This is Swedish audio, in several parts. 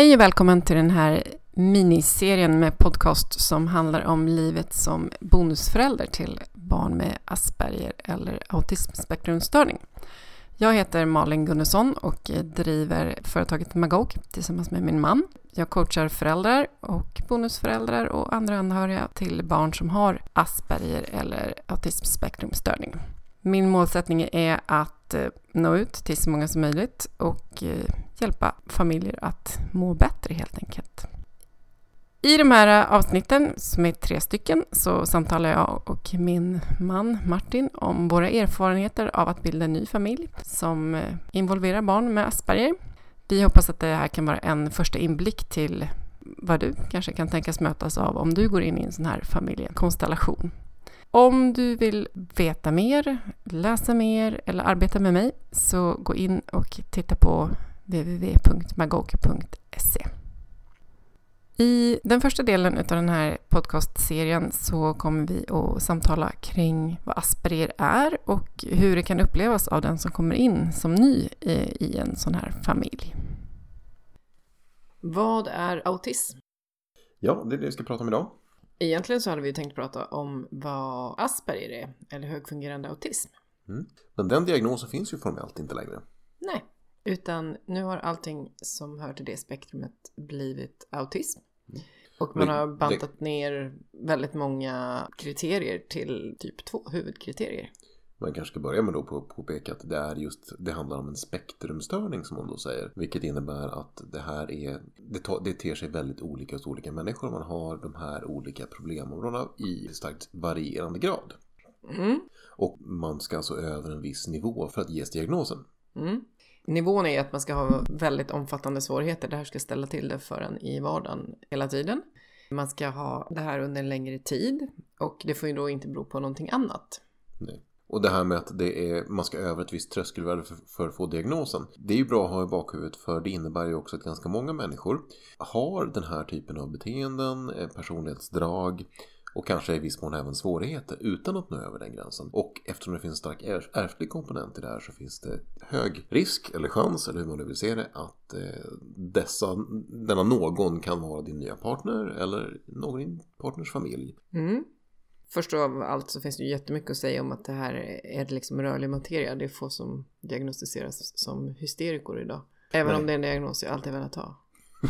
Hej och välkommen till den här miniserien med podcast som handlar om livet som bonusförälder till barn med Asperger eller autismspektrumstörning. Jag heter Malin Gunnarsson och driver företaget Magog tillsammans med min man. Jag coachar föräldrar och bonusföräldrar och andra anhöriga till barn som har Asperger eller autismspektrumstörning. Min målsättning är att eh, nå ut till så många som möjligt och eh, hjälpa familjer att må bättre helt enkelt. I de här eh, avsnitten, som är tre stycken, så samtalar jag och min man Martin om våra erfarenheter av att bilda en ny familj som involverar barn med Asperger. Vi hoppas att det här kan vara en första inblick till vad du kanske kan tänkas mötas av om du går in i en sån här familjekonstellation. Om du vill veta mer, läsa mer eller arbeta med mig så gå in och titta på www.magog.se. I den första delen av den här podcastserien så kommer vi att samtala kring vad Asperger är och hur det kan upplevas av den som kommer in som ny i en sån här familj. Vad är autism? Ja, det är det vi ska prata om idag. Egentligen så hade vi tänkt prata om vad Asperger är, eller högfungerande autism. Mm. Men den diagnosen finns ju formellt inte längre. Nej, utan nu har allting som hör till det spektrumet blivit autism. Mm. Och man har bantat det... ner väldigt många kriterier till typ två huvudkriterier. Man kanske ska börja med då på att påpeka att det är just det handlar om en spektrumstörning som hon då säger. Vilket innebär att det här är det, tar, det ter sig väldigt olika hos olika människor. Man har de här olika problemområdena i starkt varierande grad. Mm. Och man ska alltså över en viss nivå för att ges diagnosen. Mm. Nivån är att man ska ha väldigt omfattande svårigheter. Det här ska ställa till det för en i vardagen hela tiden. Man ska ha det här under en längre tid och det får ju då inte bero på någonting annat. Nej. Och det här med att det är, man ska över ett visst tröskelvärde för, för, att få diagnosen. Det är ju bra att ha i bakhuvudet för det innebär ju också att ganska många människor har den här typen av beteenden, eh, personlighetsdrag och kanske i viss mån även svårigheter utan att nå över den gränsen. Och eftersom det finns en stark ärftlig komponent i det här så finns det hög risk eller chans, eller hur man nu vill se det, att eh, dessa, denna någon kan vara din nya partner eller någon i din partners familj. Mm. Först av allt så finns det ju jättemycket att säga om att det här är liksom rörlig materia. Det är få som diagnostiseras som hysterikor idag. Även Nej. om det är en diagnos jag alltid velat ha.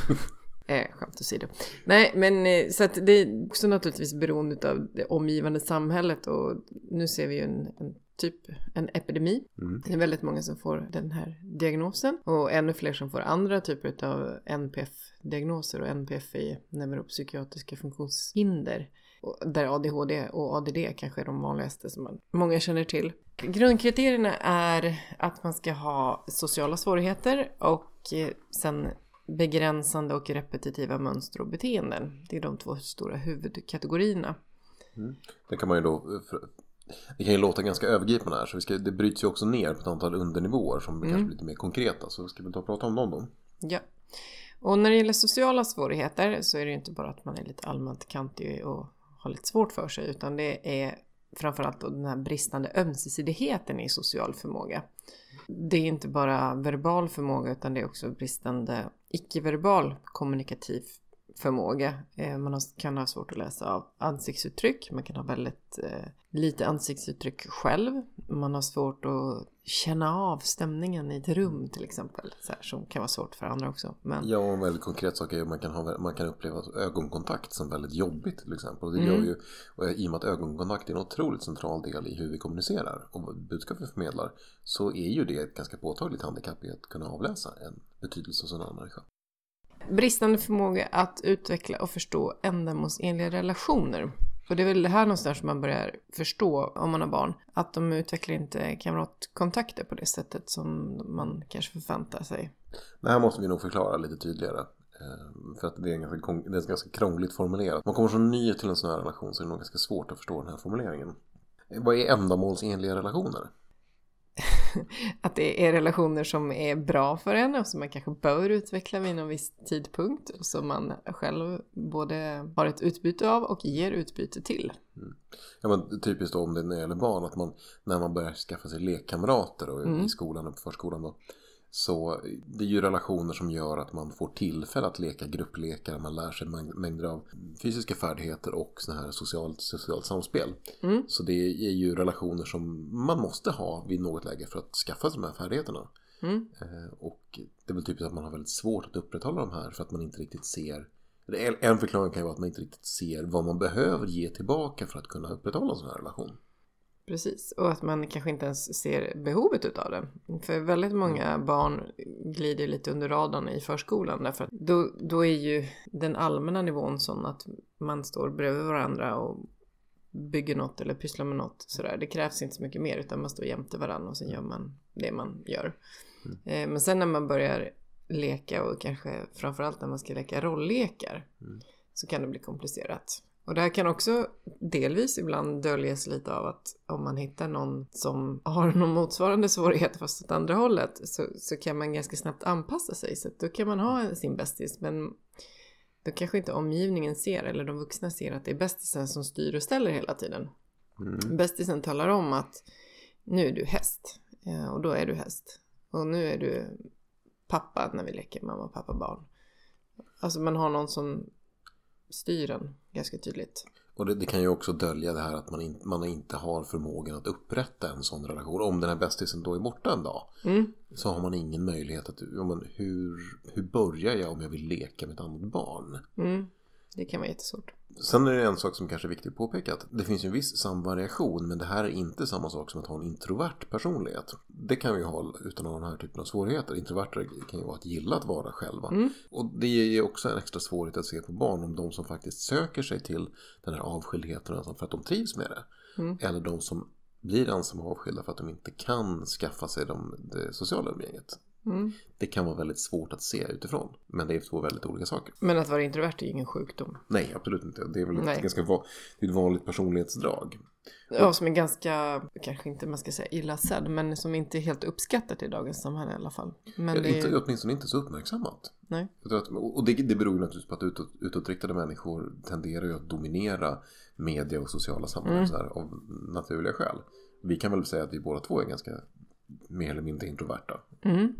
eh, skämt åsido. Nej, men eh, så att det är också naturligtvis beroende av det omgivande samhället och nu ser vi ju en, en typ en epidemi. Mm. Det är väldigt många som får den här diagnosen och ännu fler som får andra typer av NPF-diagnoser och NPF är neuropsykiatriska funktionshinder. Där ADHD och ADD kanske är de vanligaste som man, många känner till. Grundkriterierna är att man ska ha sociala svårigheter och eh, sen begränsande och repetitiva mönster och beteenden. Det är de två stora huvudkategorierna. Mm. Det kan man ju då det kan ju låta ganska övergripande här så vi ska, det bryts ju också ner på ett antal undernivåer som mm. kanske blir lite mer konkreta så ska vi ta och prata om dem då. Ja. Och när det gäller sociala svårigheter så är det ju inte bara att man är lite allmänt kantig och har lite svårt för sig utan det är framförallt den här bristande ömsesidigheten i social förmåga. Det är inte bara verbal förmåga utan det är också bristande icke-verbal kommunikativ förmåga. Eh, man kan ha svårt att läsa av ansiktsuttryck, man kan ha väldigt eh, lite ansiktsuttryck själv. Man har svårt att känna av stämningen i ett rum till exempel. Så här, som kan vara svårt för andra också. Men... Ja, och en väldigt konkret sak är att man kan, ha, man kan uppleva ögonkontakt som väldigt jobbigt till exempel. Och det mm. gör ju, och I och med att ögonkontakt är en otroligt central del i hur vi kommunicerar och budskap vi förmedlar så är ju det ett ganska påtagligt handikapp i att kunna avläsa en betydelse hos en annan människa. Bristande förmåga att utveckla och förstå ändamålsenliga relationer. Och det är väl det här någonstans som man börjar förstå om man har barn. Att de utvecklar inte kamratkontakter på det sättet som man kanske förväntar sig. Det här måste vi nog förklara lite tydligare. Ehm, för att det är, ganska, det är ganska krångligt formulerat. Man kommer som ny till en sån här relation så är det nog ganska svårt att förstå den här formuleringen. Vad är ändamålsenliga relationer? att det är relationer som är bra för en och som man kanske bör utveckla vid någon viss tidpunkt och som man själv både har ett utbyte av och ger utbyte till. Mm. Ja men typiskt om det när det gäller barn att man när man börjar skaffa sig lekkamrater och mm. i skolan och på förskolan då Så det är ju relationer som gör att man får tillfälle att leka grupplekar. Man lär sig mängder av fysiska färdigheter och sådana här socialt, socialt samspel. Mm. Så det är ju relationer som man måste ha vid något läge för att skaffa sig de här färdigheterna. Mm. Eh, och det är väl typiskt att man har väldigt svårt att upprätthålla de här för att man inte riktigt ser en förklaring kan ju vara att man inte riktigt ser vad man behöver ge tillbaka för att kunna upprätthålla en sån här relation. Precis, och att man kanske inte ens ser behovet utav det. För väldigt många mm. barn glider lite under radarn i förskolan därför att då, då är ju den allmänna nivån sån att man står bredvid varandra och bygger något eller pysslar med något sådär. Det krävs inte så mycket mer utan man står jämte varandra och sen gör man det man gör. Mm. Eh, men sen när man börjar leka och kanske framförallt när man ska leka rolllekar mm. så kan det bli komplicerat. Och det här kan också delvis ibland döljas lite av att om man hittar någon som har någon motsvarande svårighet fast åt andra hållet så, så kan man ganska snabbt anpassa sig. Så då kan man ha sin bästis men då kanske inte omgivningen ser eller de vuxna ser att det är bästisen som styr och ställer hela tiden. Mm. Bästisen talar om att nu är du häst och då är du häst. Och nu är du pappa när vi leker mamma, pappa, barn. Alltså man har någon som styr en ganska tydligt. Och det, det, kan ju också dölja det här att man, in, man inte har förmågan att upprätta en sån relation. Om den här bästisen då är borta en dag. Mm. Så har man ingen möjlighet att, men hur, hur börjar jag om jag vill leka med ett annat barn? Mm. Det kan vara jättesvårt. Sen är det en sak som kanske är viktigt att påpeka. Att det finns en viss samvariation men det här är inte samma sak som att ha en introvert personlighet. Det kan vi ha utan att ha den här typen av svårigheter. Introverter kan ju vara att gilla att vara själva. Mm. Och det ger ju också en extra svårighet att se på barn om de som faktiskt söker sig till den här avskildheten för att de trivs med det. Mm. Eller de som blir ensamma och avskilda för att de inte kan skaffa sig de, det sociala umgänget. Mm. Det kan vara väldigt svårt att se utifrån. Men det är två väldigt olika saker. Men att vara introvert är ingen sjukdom. Nej, absolut inte. Det är väl ett, ganska det är ett vanligt personlighetsdrag. Ja, som är ganska, kanske inte man ska säga illa sedd, men som inte är helt uppskattat i dagens samhälle i alla fall. Men ja, det inte, är... Åtminstone inte så uppmärksammat. Nej. Och det, det beror ju naturligtvis på att utåt, utåtriktade människor tenderar ju att dominera media och sociala sammanhang mm. av naturliga skäl. Vi kan väl säga att vi båda två är ganska mer eller mindre introverta. Mm.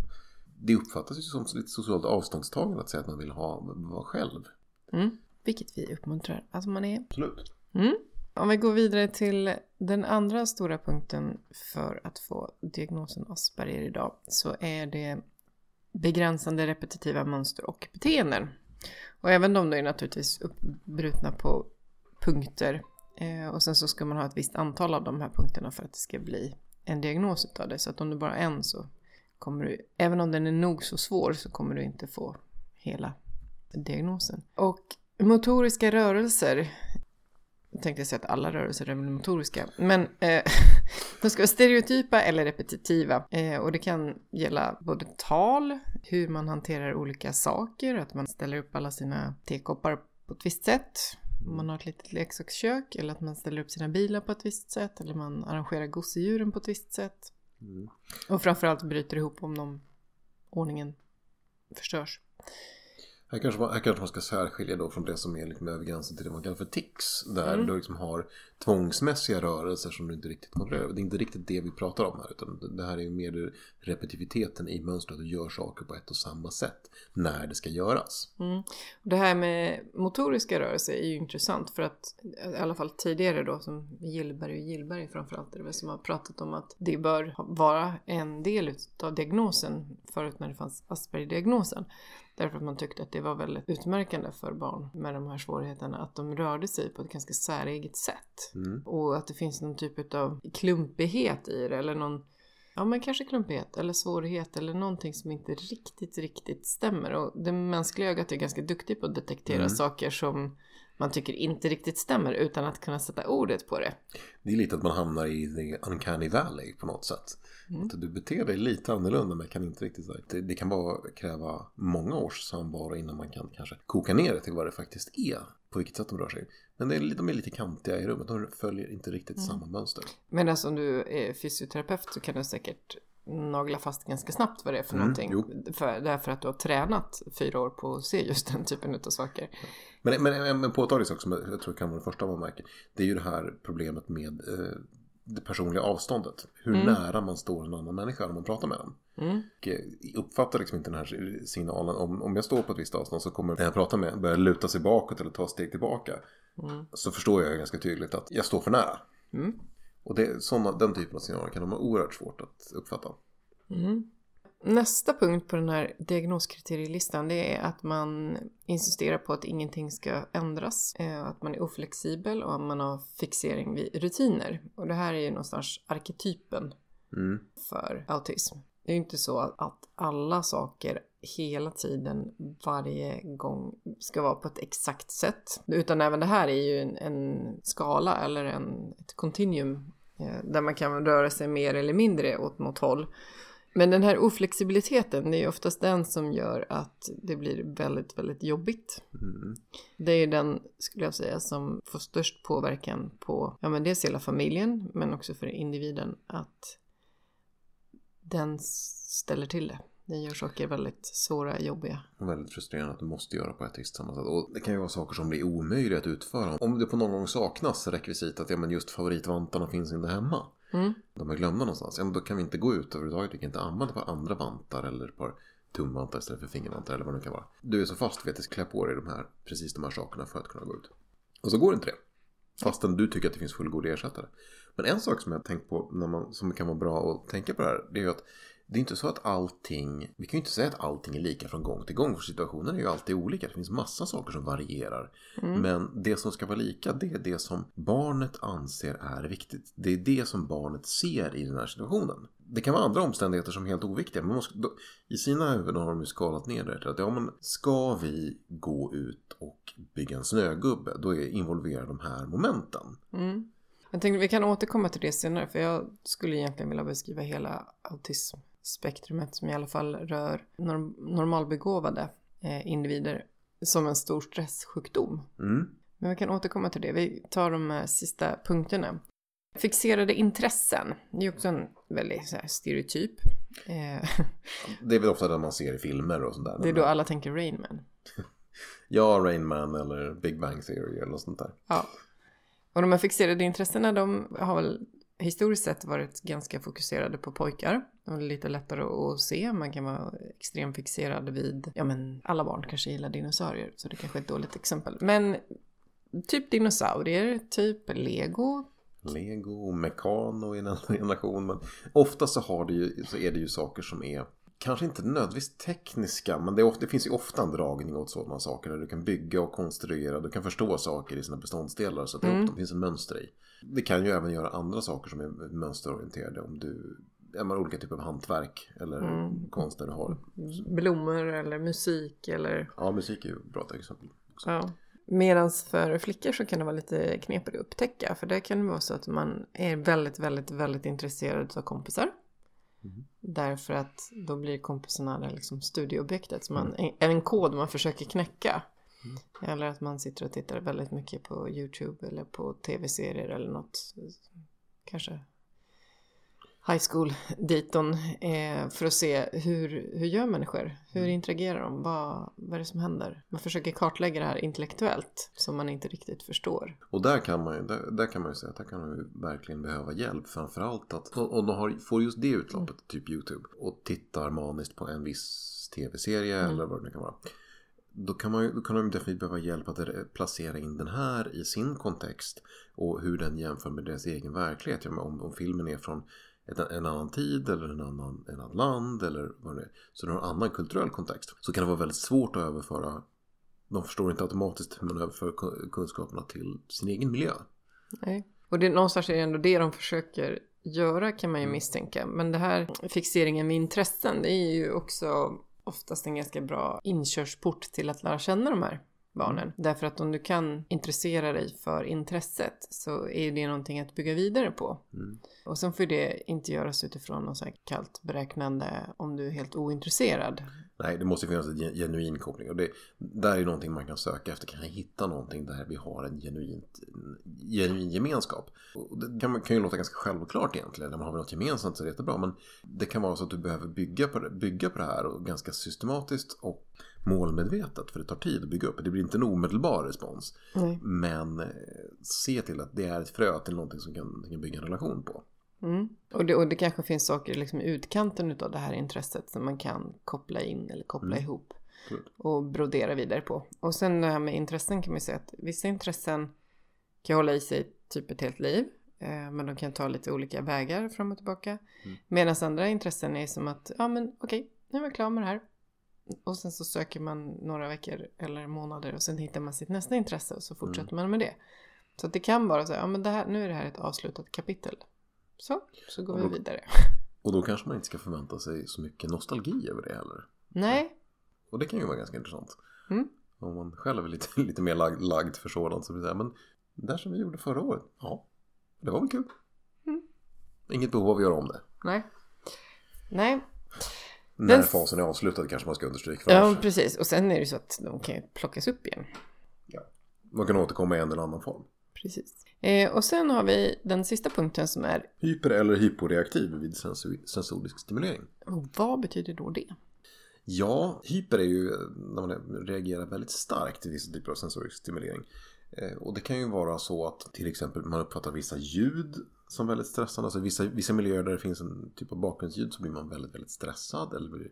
Det uppfattas ju som lite socialt avståndstagande att säga att man vill ha, vara själv. Mm. Vilket vi uppmuntrar att man är. Absolut. Mm. Om vi går vidare till den andra stora punkten för att få diagnosen Asperger idag så är det begränsande repetitiva mönster och beteenden. Och även de då är naturligtvis uppbrutna på punkter eh, och sen så ska man ha ett visst antal av de här punkterna för att det ska bli en diagnos utav det. Så att om du bara har en så kommer du, även om den är nog så svår så kommer du inte få hela diagnosen. Och motoriska rörelser, jag tänkte säga att alla rörelser är motoriska, men eh, de ska vara stereotypa eller repetitiva. Eh, och det kan gälla både tal, hur man hanterar olika saker, att man ställer upp alla sina tekoppar på ett visst sätt, om man har ett litet leksakskök eller att man ställer upp sina bilar på ett visst sätt eller man arrangerar gosedjuren på ett visst sätt. Mm. Och framförallt bryter ihop om de ordningen förstörs. Här kanske, man, här kanske man ska särskilja då från det som är mer över gränsen till det man kallar för tics. Där mm. du liksom har tvångsmässiga rörelser som du inte riktigt kontrollerar. Det är inte riktigt det vi pratar om här. Utan det här är ju mer repetitiviteten i mönstret. Att du gör saker på ett och samma sätt när det ska göras. Mm. Det här med motoriska rörelser är ju intressant. För att i alla fall tidigare då som Gillberg och Gillberg framförallt det som har pratat om att det bör vara en del av diagnosen förut när det fanns Asperger-diagnosen. Därför att man tyckte att det var väldigt utmärkande för barn med de här svårigheterna att de rörde sig på ett ganska säreget sätt. Mm. Och att det finns någon typ av klumpighet i det eller någon Ja men kanske klumpighet eller svårighet eller någonting som inte riktigt, riktigt stämmer. Och det mänskliga ögat är ganska duktigt på att detektera mm. saker som man tycker inte riktigt stämmer utan att kunna sätta ordet på det. Det är lite att man hamnar i the uncanny valley på något sätt. Mm. Att du beter dig lite annorlunda men kan inte riktigt det, det kan bara kräva många års samvaro innan man kan kanske koka ner det till vad det faktiskt är. På vilket sätt de rör sig. Men det är, de är lite kantiga i rummet. De följer inte riktigt mm. samma mönster. Men alltså om du är fysioterapeut så kan du säkert nagla fast ganska snabbt vad det är för mm, någonting. För, därför att du har tränat fyra år på att se just den typen av saker. Men, men, men påtagligt sak som jag tror kan vara det första man märker. Det är ju det här problemet med eh, det personliga avståndet. Hur Mm. nära man står en annan människa när man pratar med den. Mm. Eh, uppfattar liksom inte den här signalen. Om, om jag står på ett visst avstånd så kommer den jag pratar med börja luta sig bakåt eller ta steg tillbaka. Mm. Så förstår jag ganska tydligt att jag står för nära. Mm. Och det, såna, den typen av signaler kan de ha oerhört svårt att uppfatta. Mm. Nästa punkt på den här diagnoskriterielistan det är att man insisterar på att ingenting ska ändras, eh, att man är oflexibel och att man har fixering vid rutiner. Och det här är ju någonstans arketypen Mm. för autism. Det är ju inte så att alla saker hela tiden, varje gång ska vara på ett exakt sätt. Utan även det här är ju en, en skala eller en, ett continuum eh, där man kan röra sig mer eller mindre åt något håll. Men den här oflexibiliteten, det är ju oftast den som gör att det blir väldigt, väldigt jobbigt. Mm. Det är den, skulle jag säga, som får störst påverkan på, ja men dels hela familjen, men också för individen, att den ställer till det. Den gör saker väldigt svåra, jobbiga. Och väldigt frustrerande att du måste göra på ett visst samma sätt. Och det kan ju vara saker som blir omöjliga att utföra. Om det på någon gång saknas rekvisit att ja, men just favoritvantarna finns inte hemma. Mm. De är glömda någonstans. Ja, men då kan vi inte gå ut överhuvudtaget. Vi kan inte använda par andra vantar eller par tumvantar istället för fingervantar eller vad det nu kan vara. Du är så fast vid att klä på dig de här, precis de här sakerna för att kunna gå ut. Och så går inte det. Fastän du tycker att det finns fullgod ersättare. Men en sak som jag har tänkt på när man, som kan vara bra att tänka på det här. Det är ju att det är inte så att allting, vi kan ju inte säga att allting är lika från gång till gång. För situationen är ju alltid olika. Det finns massa saker som varierar. Mm. Men det som ska vara lika, det är det som barnet anser är viktigt. Det är det som barnet ser i den här situationen. Det kan vara andra omständigheter som är helt oviktiga. Men måste, då, I sina huvuden har de ju skalat ner det till att ja, men ska vi gå ut och bygga en snögubbe, då är involverar de här momenten. Mm. Jag tänkte vi kan återkomma till det senare, för jag skulle egentligen vilja beskriva hela autismspektrumet som i alla fall rör norm- normalbegåvade eh, individer som en stor stresssjukdom. Mm. Men vi kan återkomma till det. Vi tar de här sista punkterna. Fixerade intressen. Det är också en väldigt här, stereotyp. Eh, Det är väl ofta den man ser i filmer och sådär. det är då alla tänker Rain Man. Ja, Rain Man eller Big Bang Theory eller något sånt där. Ja. Och de här fixerade intressena de har väl historiskt sett varit ganska fokuserade på pojkar. De är lite lättare att se. Man kan vara extremt fixerad vid, ja men alla barn kanske gillar dinosaurier så det kanske är ett dåligt exempel. Men typ dinosaurier, typ lego. Lego och Mekano i en annan generation. Men ofta så, har det ju, så är det ju saker som är kanske inte nödvändigtvis tekniska. Men det, ofta, det finns ju ofta en dragning åt sådana saker. Där du kan bygga och konstruera. Du kan förstå saker i sina beståndsdelar. Så att det Mm. ofta finns en mönster i. Det kan ju även göra andra saker som är mönsterorienterade. Om du men olika typer av hantverk eller Mm. konst där du har. Blommor eller musik eller Ja, musik är ju bra exempel. också. Ja. Medan för flickor så kan det vara lite knepigt att upptäcka. För det kan vara så att man är väldigt, väldigt, väldigt intresserad av kompisar. Mhm. Därför att då blir kompisarna det liksom studieobjektet. Så man, är en kod man försöker knäcka. Eller att man sitter och tittar väldigt mycket på YouTube eller på tv-serier eller något. Kanske high school-diton eh, för att se hur, hur gör människor? Hur interagerar de? Vad, vad är det som händer? Man försöker kartlägga det här intellektuellt som man inte riktigt förstår. Och där kan man ju, där, där kan man ju säga att där kan man ju verkligen behöva hjälp. Framförallt att, och och de har, får just det utloppet, typ YouTube, och tittar maniskt på en viss tv-serie eller vad det nu kan vara. Då kan, man då kan de definitivt behöva hjälp att placera in den här i sin kontext. Och hur den jämför med deras egen verklighet. Ja, om, om filmen är från ett, en annan tid eller en annan, en annan land eller vad det är. Så den har en annan kulturell kontext. Så kan det vara väldigt svårt att överföra. De förstår inte automatiskt hur man överför ku- kunskaperna till sin egen miljö. Nej. Och det, någonstans är det ändå det de försöker göra kan man ju misstänka. Men det här fixeringen med intressen det är ju också oftast en ganska bra inkörsport till att lära känna de här barnen. Därför att om du kan intressera dig för intresset så är det någonting att bygga vidare på. Mm. Och sen får det inte göras utifrån något så här kallt beräknande om du är helt ointresserad. Nej, det måste finnas en gen- genuin koppling. Och det, där är någonting man kan söka efter. Kan jag hitta någonting där vi har en genuint, en genuin gemenskap? Och det kan, kan ju låta ganska självklart egentligen. När man har något gemensamt så är det jättebra. Men det kan vara så att du behöver bygga på det, bygga på det här och ganska systematiskt. Och målmedvetet för det tar tid att bygga upp. Det blir inte en omedelbar respons. Nej. Men eh, se till att det är ett frö till någonting som kan, kan bygga en relation på. Mm. Och, det, och det kanske finns saker liksom i utkanten av det här intresset som man kan koppla in eller koppla Mm. ihop och brodera vidare på. Och sen det här med intressen kan man ju säga att vissa intressen kan hålla i sig typ ett helt liv. eh, Men de kan ta lite olika vägar fram och tillbaka. Mm. Medan andra intressen är som att, ja men okej, nu är jag klar med det här. Och sen så söker man några veckor eller månader och sen hittar man sitt nästa intresse och så fortsätter man med det. Så det kan vara så, ja men det här, nu är det här ett avslutat kapitel. Så, så går Och vi då- vidare. Och då kanske man inte ska förvänta sig så mycket nostalgi över det heller. Nej, Och det kan ju vara ganska intressant. Mm. Om man själv är lite, lite mer lagd, lagd för sådant så blir det så här, men det där som vi gjorde förra året, ja, det var väl kul. Mm. Inget behov av att göra om det. nej. Nej, När Den- fasen är avslutad kanske man ska understryka. För ja precis. Och sen är det så att de kan plockas upp igen. Man kan återkomma i en eller annan form. Precis. Eh, och sen har vi den sista punkten som är, Hyper eller hyporeaktiv vid sensor- sensorisk stimulering. och vad betyder då det? Ja, hyper är ju när man reagerar väldigt starkt till vissa typer av sensorisk stimulering. Eh, Och det kan ju vara så att till exempel man uppfattar vissa ljud som väldigt stressande. Alltså vissa, vissa miljöer där det finns en typ av bakgrundsljud så blir man väldigt, väldigt stressad eller blir,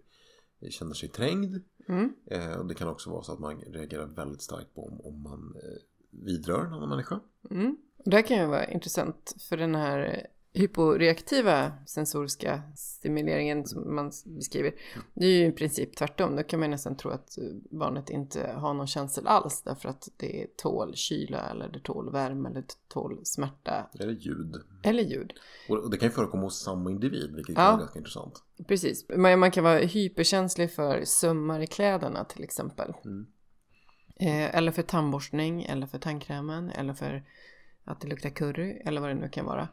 känner sig trängd. Mm. Eh, Och det kan också vara så att man reagerar väldigt starkt på om, om man eh, vidrör en annan människa. Mm. Det här kan ju vara intressant för den här hyporeaktiva sensoriska stimuleringen som man beskriver. Det är ju i princip tvärtom. Då kan man nästan tro att eh, barnet inte har någon känsla alls därför att det tål kyla eller det tål värme eller det tål smärta Eller ljud. eller ljud. Och det kan ju förekomma hos samma individ vilket Ja. vara ganska intressant. Precis. Man, man kan vara hyperkänslig för sömmar i kläderna till exempel. Mm. Eh, eller för tandborstning, eller för tandkrämen, eller för att det luktar curry, eller vad det nu kan vara.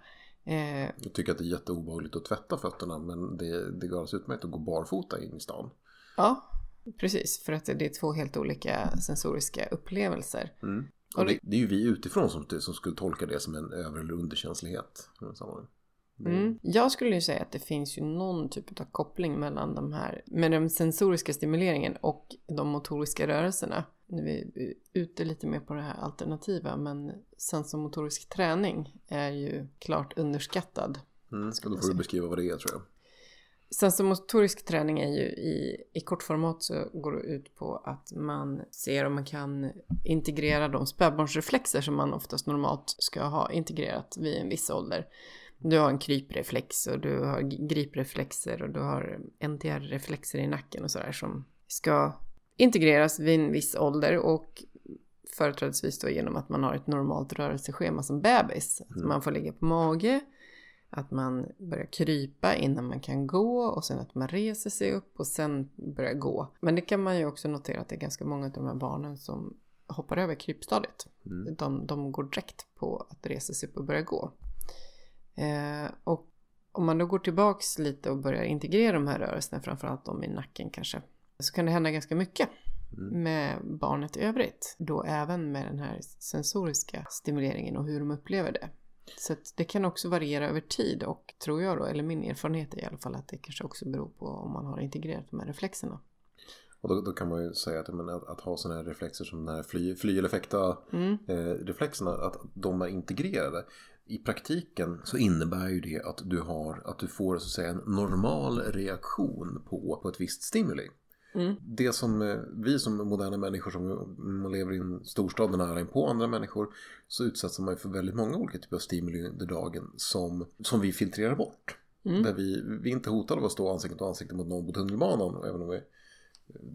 Eh, Jag tycker att det är jätteobehagligt att tvätta fötterna men det, det går alldeles utmärkt att gå barfota in i stan. ja, precis. För att det är två helt olika sensoriska upplevelser. Mm. Och det, det är ju vi utifrån som, som skulle tolka det som en över eller underkänslighet. Mm. Jag skulle ju säga att det finns ju någon typ av koppling mellan de här, med den sensoriska stimuleringen och de motoriska rörelserna. Nu är vi ute lite mer på det här alternativa, men sensomotorisk träning är ju klart underskattad. Mm. då får du säga. beskriva vad det är tror jag. Sensomotorisk träning är ju i, i kortformat så går det ut på att man ser om man kan integrera de spädbarnsreflexer som man oftast normalt ska ha integrerat vid en viss ålder. Du har en krypreflex och du har gripreflexer och du har NTR-reflexer i nacken och sådär som ska integreras vid en viss ålder och företrädesvis då genom att man har ett normalt rörelseschema som bebis. Att Mm. man får ligga på mage, att man börjar krypa innan man kan gå och sen att man reser sig upp och sen börjar gå. Men det kan man ju också notera att det är ganska många av de här barnen som hoppar över krypstadiet. Mm. De, de går direkt på att resa sig upp och börja gå. Eh, och om man då går tillbaks lite och börjar integrera de här rörelserna, framförallt de i nacken kanske, så kan det hända ganska mycket Mm. med barnet i övrigt. Då även med den här sensoriska stimuleringen och hur de upplever det. Så det kan också variera över tid och tror jag då, eller min erfarenhet är i alla fall att det kanske också beror på om man har integrerat de här reflexerna. Och då, då kan man ju säga att, men, att, att ha sådana här reflexer som den här fly, fly eller fäkta Mm. eh, reflexerna, att de är integrerade. I praktiken så innebär ju det att du, har, att du får så att säga, en normal reaktion på, på ett visst stimuli. Mm. Det som eh, vi som moderna människor som lever i en storstad och nära på andra människor så utsätts man ju för väldigt många olika typer av stimuli under dagen som, som vi filtrerar bort. Mm. Där vi, vi är inte hotade av att stå ansikte mot ansikte mot någon på tunnelbanan även om vi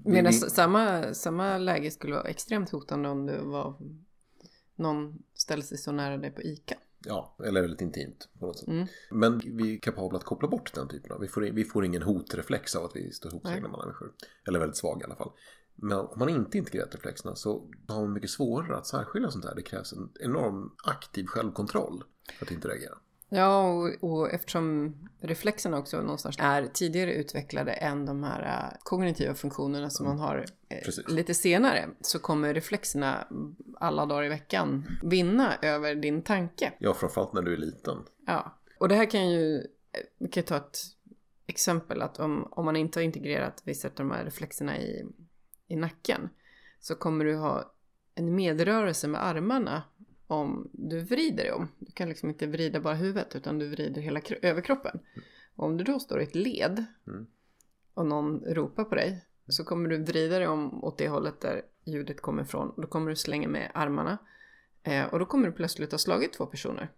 vi- Medan vi- samma, samma läge skulle vara extremt hotande om det var någon ställer sig så nära dig på ICA. Ja, eller väldigt intimt på något sätt. Mm. Men vi är kapabla att koppla bort den typen av. Vi får, vi får ingen hotreflex av att vi står Nej. med människor. Eller väldigt svag i alla fall. Men om man inte integrerat reflexerna så har man mycket svårare att särskilja sånt här. Det krävs en enorm aktiv självkontroll för att inte reagera. Ja, och, och eftersom reflexerna också någonstans är tidigare utvecklade än de här äh, kognitiva funktionerna som man har eh, Precis. lite senare så kommer reflexerna alla dagar i veckan vinna över din tanke. Ja, framförallt när du är liten. Ja, och det här kan ju, eh, vi kan ta ett exempel att om, om man inte har integrerat vissa av de här reflexerna i, i nacken så kommer du ha en medrörelse med armarna om du vrider dig om. Du kan liksom inte vrida bara huvudet utan du vrider hela överkroppen. Och om du då står i ett led Mm. och någon ropar på dig så kommer du vrida dig om åt det hållet där ljudet kommer ifrån. Då kommer du slänga med armarna eh, och då kommer du plötsligt ha slagit två personer.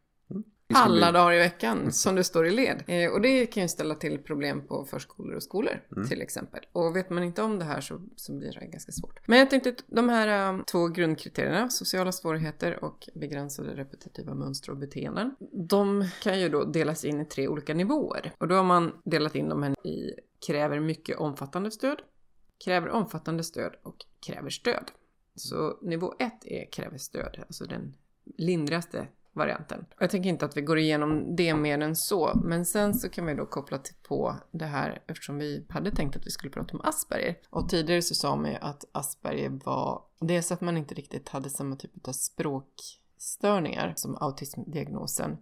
Alla bli- dagar i veckan som du står i led. Eh, och det kan ju ställa till problem på förskolor och skolor Mm. till exempel. Och vet man inte om det här så, så blir det ganska svårt. Men jag tänkte att de här eh, två grundkriterierna, sociala svårigheter och begränsade repetitiva mönster och beteenden. De kan ju då delas in i tre olika nivåer. Och då har man delat in dem här i kräver mycket omfattande stöd, kräver omfattande stöd och kräver stöd. Så nivå ett är kräver stöd, alltså den lindrigaste varianten. Jag tänker inte att vi går igenom det mer än så, men sen så kan vi då koppla till på det här eftersom vi hade tänkt att vi skulle prata om Asperger. Och tidigare så sa man ju att Asperger var dels att man inte riktigt hade samma typ av språkstörningar som autismdiagnosen,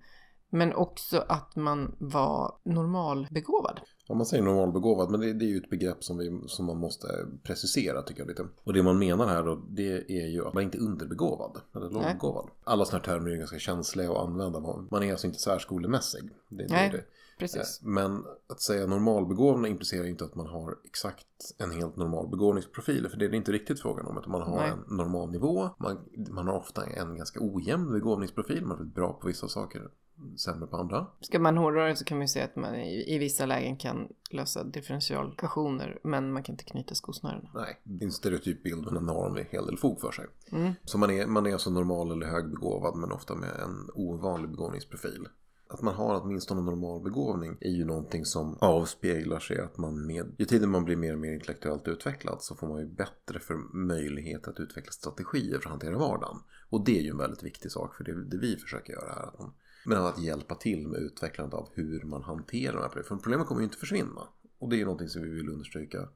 men också att man var normalbegåvad. Ja, man säger normalbegåvad, men det, det är ju ett begrepp som, vi, som man måste precisera tycker jag lite. Och det man menar här då, det är ju att man inte är underbegåvad, eller lågbegåvad. Alla sådana här termer är ju ganska känsliga att använda. Man är alltså inte särskolemässig. Det, det det. Precis. Eh, Men att säga normalbegåvning implicerar inte att man har exakt en helt normal begåvningsprofil. För det är det inte riktigt frågan om. Utan man har Nej. en normal nivå. Man, man har ofta en ganska ojämn begåvningsprofil. Man är bra på vissa saker, sämre på andra. Ska man hårdra det så kan man ju säga att man i, i vissa lägen kan lösa differentialekvationer, men man kan inte knyta skosnörena. Nej, det är en stereotyp bild men den har en hel del fog för sig. Mm. Så man är, man är alltså normal eller högbegåvad men ofta med en ovanlig begåvningsprofil. Att man har åtminstone normal begåvning är ju någonting som avspeglar sig att man med ju tiden man blir mer och mer intellektuellt utvecklad så får man ju bättre för möjlighet att utveckla strategier för att hantera vardagen. Och det är ju en väldigt viktig sak för det det vi försöker göra här. Att man, men att hjälpa till med utvecklandet av hur man hanterar de här problemen. För problemen kommer ju inte försvinna. Och det är ju någonting som vi vill understryka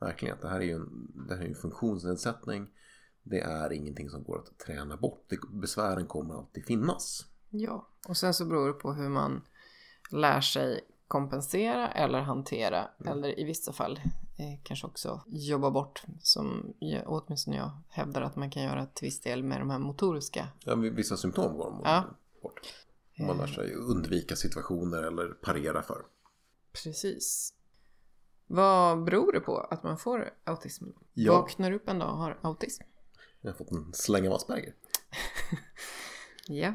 verkligen. Att det här är ju en, det här är en funktionsnedsättning. Det är ingenting som går att träna bort. Det, besvären kommer alltid finnas. Ja, och sen så beror det på hur man lär sig kompensera eller hantera eller i vissa fall eh, kanske också jobba bort som jag, åtminstone jag hävdar att man kan göra till viss del med de här motoriska. Ja, vissa symptom går de Ja. bort. Man lär sig undvika situationer eller parera för. Precis. Vad beror det på att man får autism? Ja. Vaknar upp en dag och har autism? Jag har fått en släng av Asperger. Ja,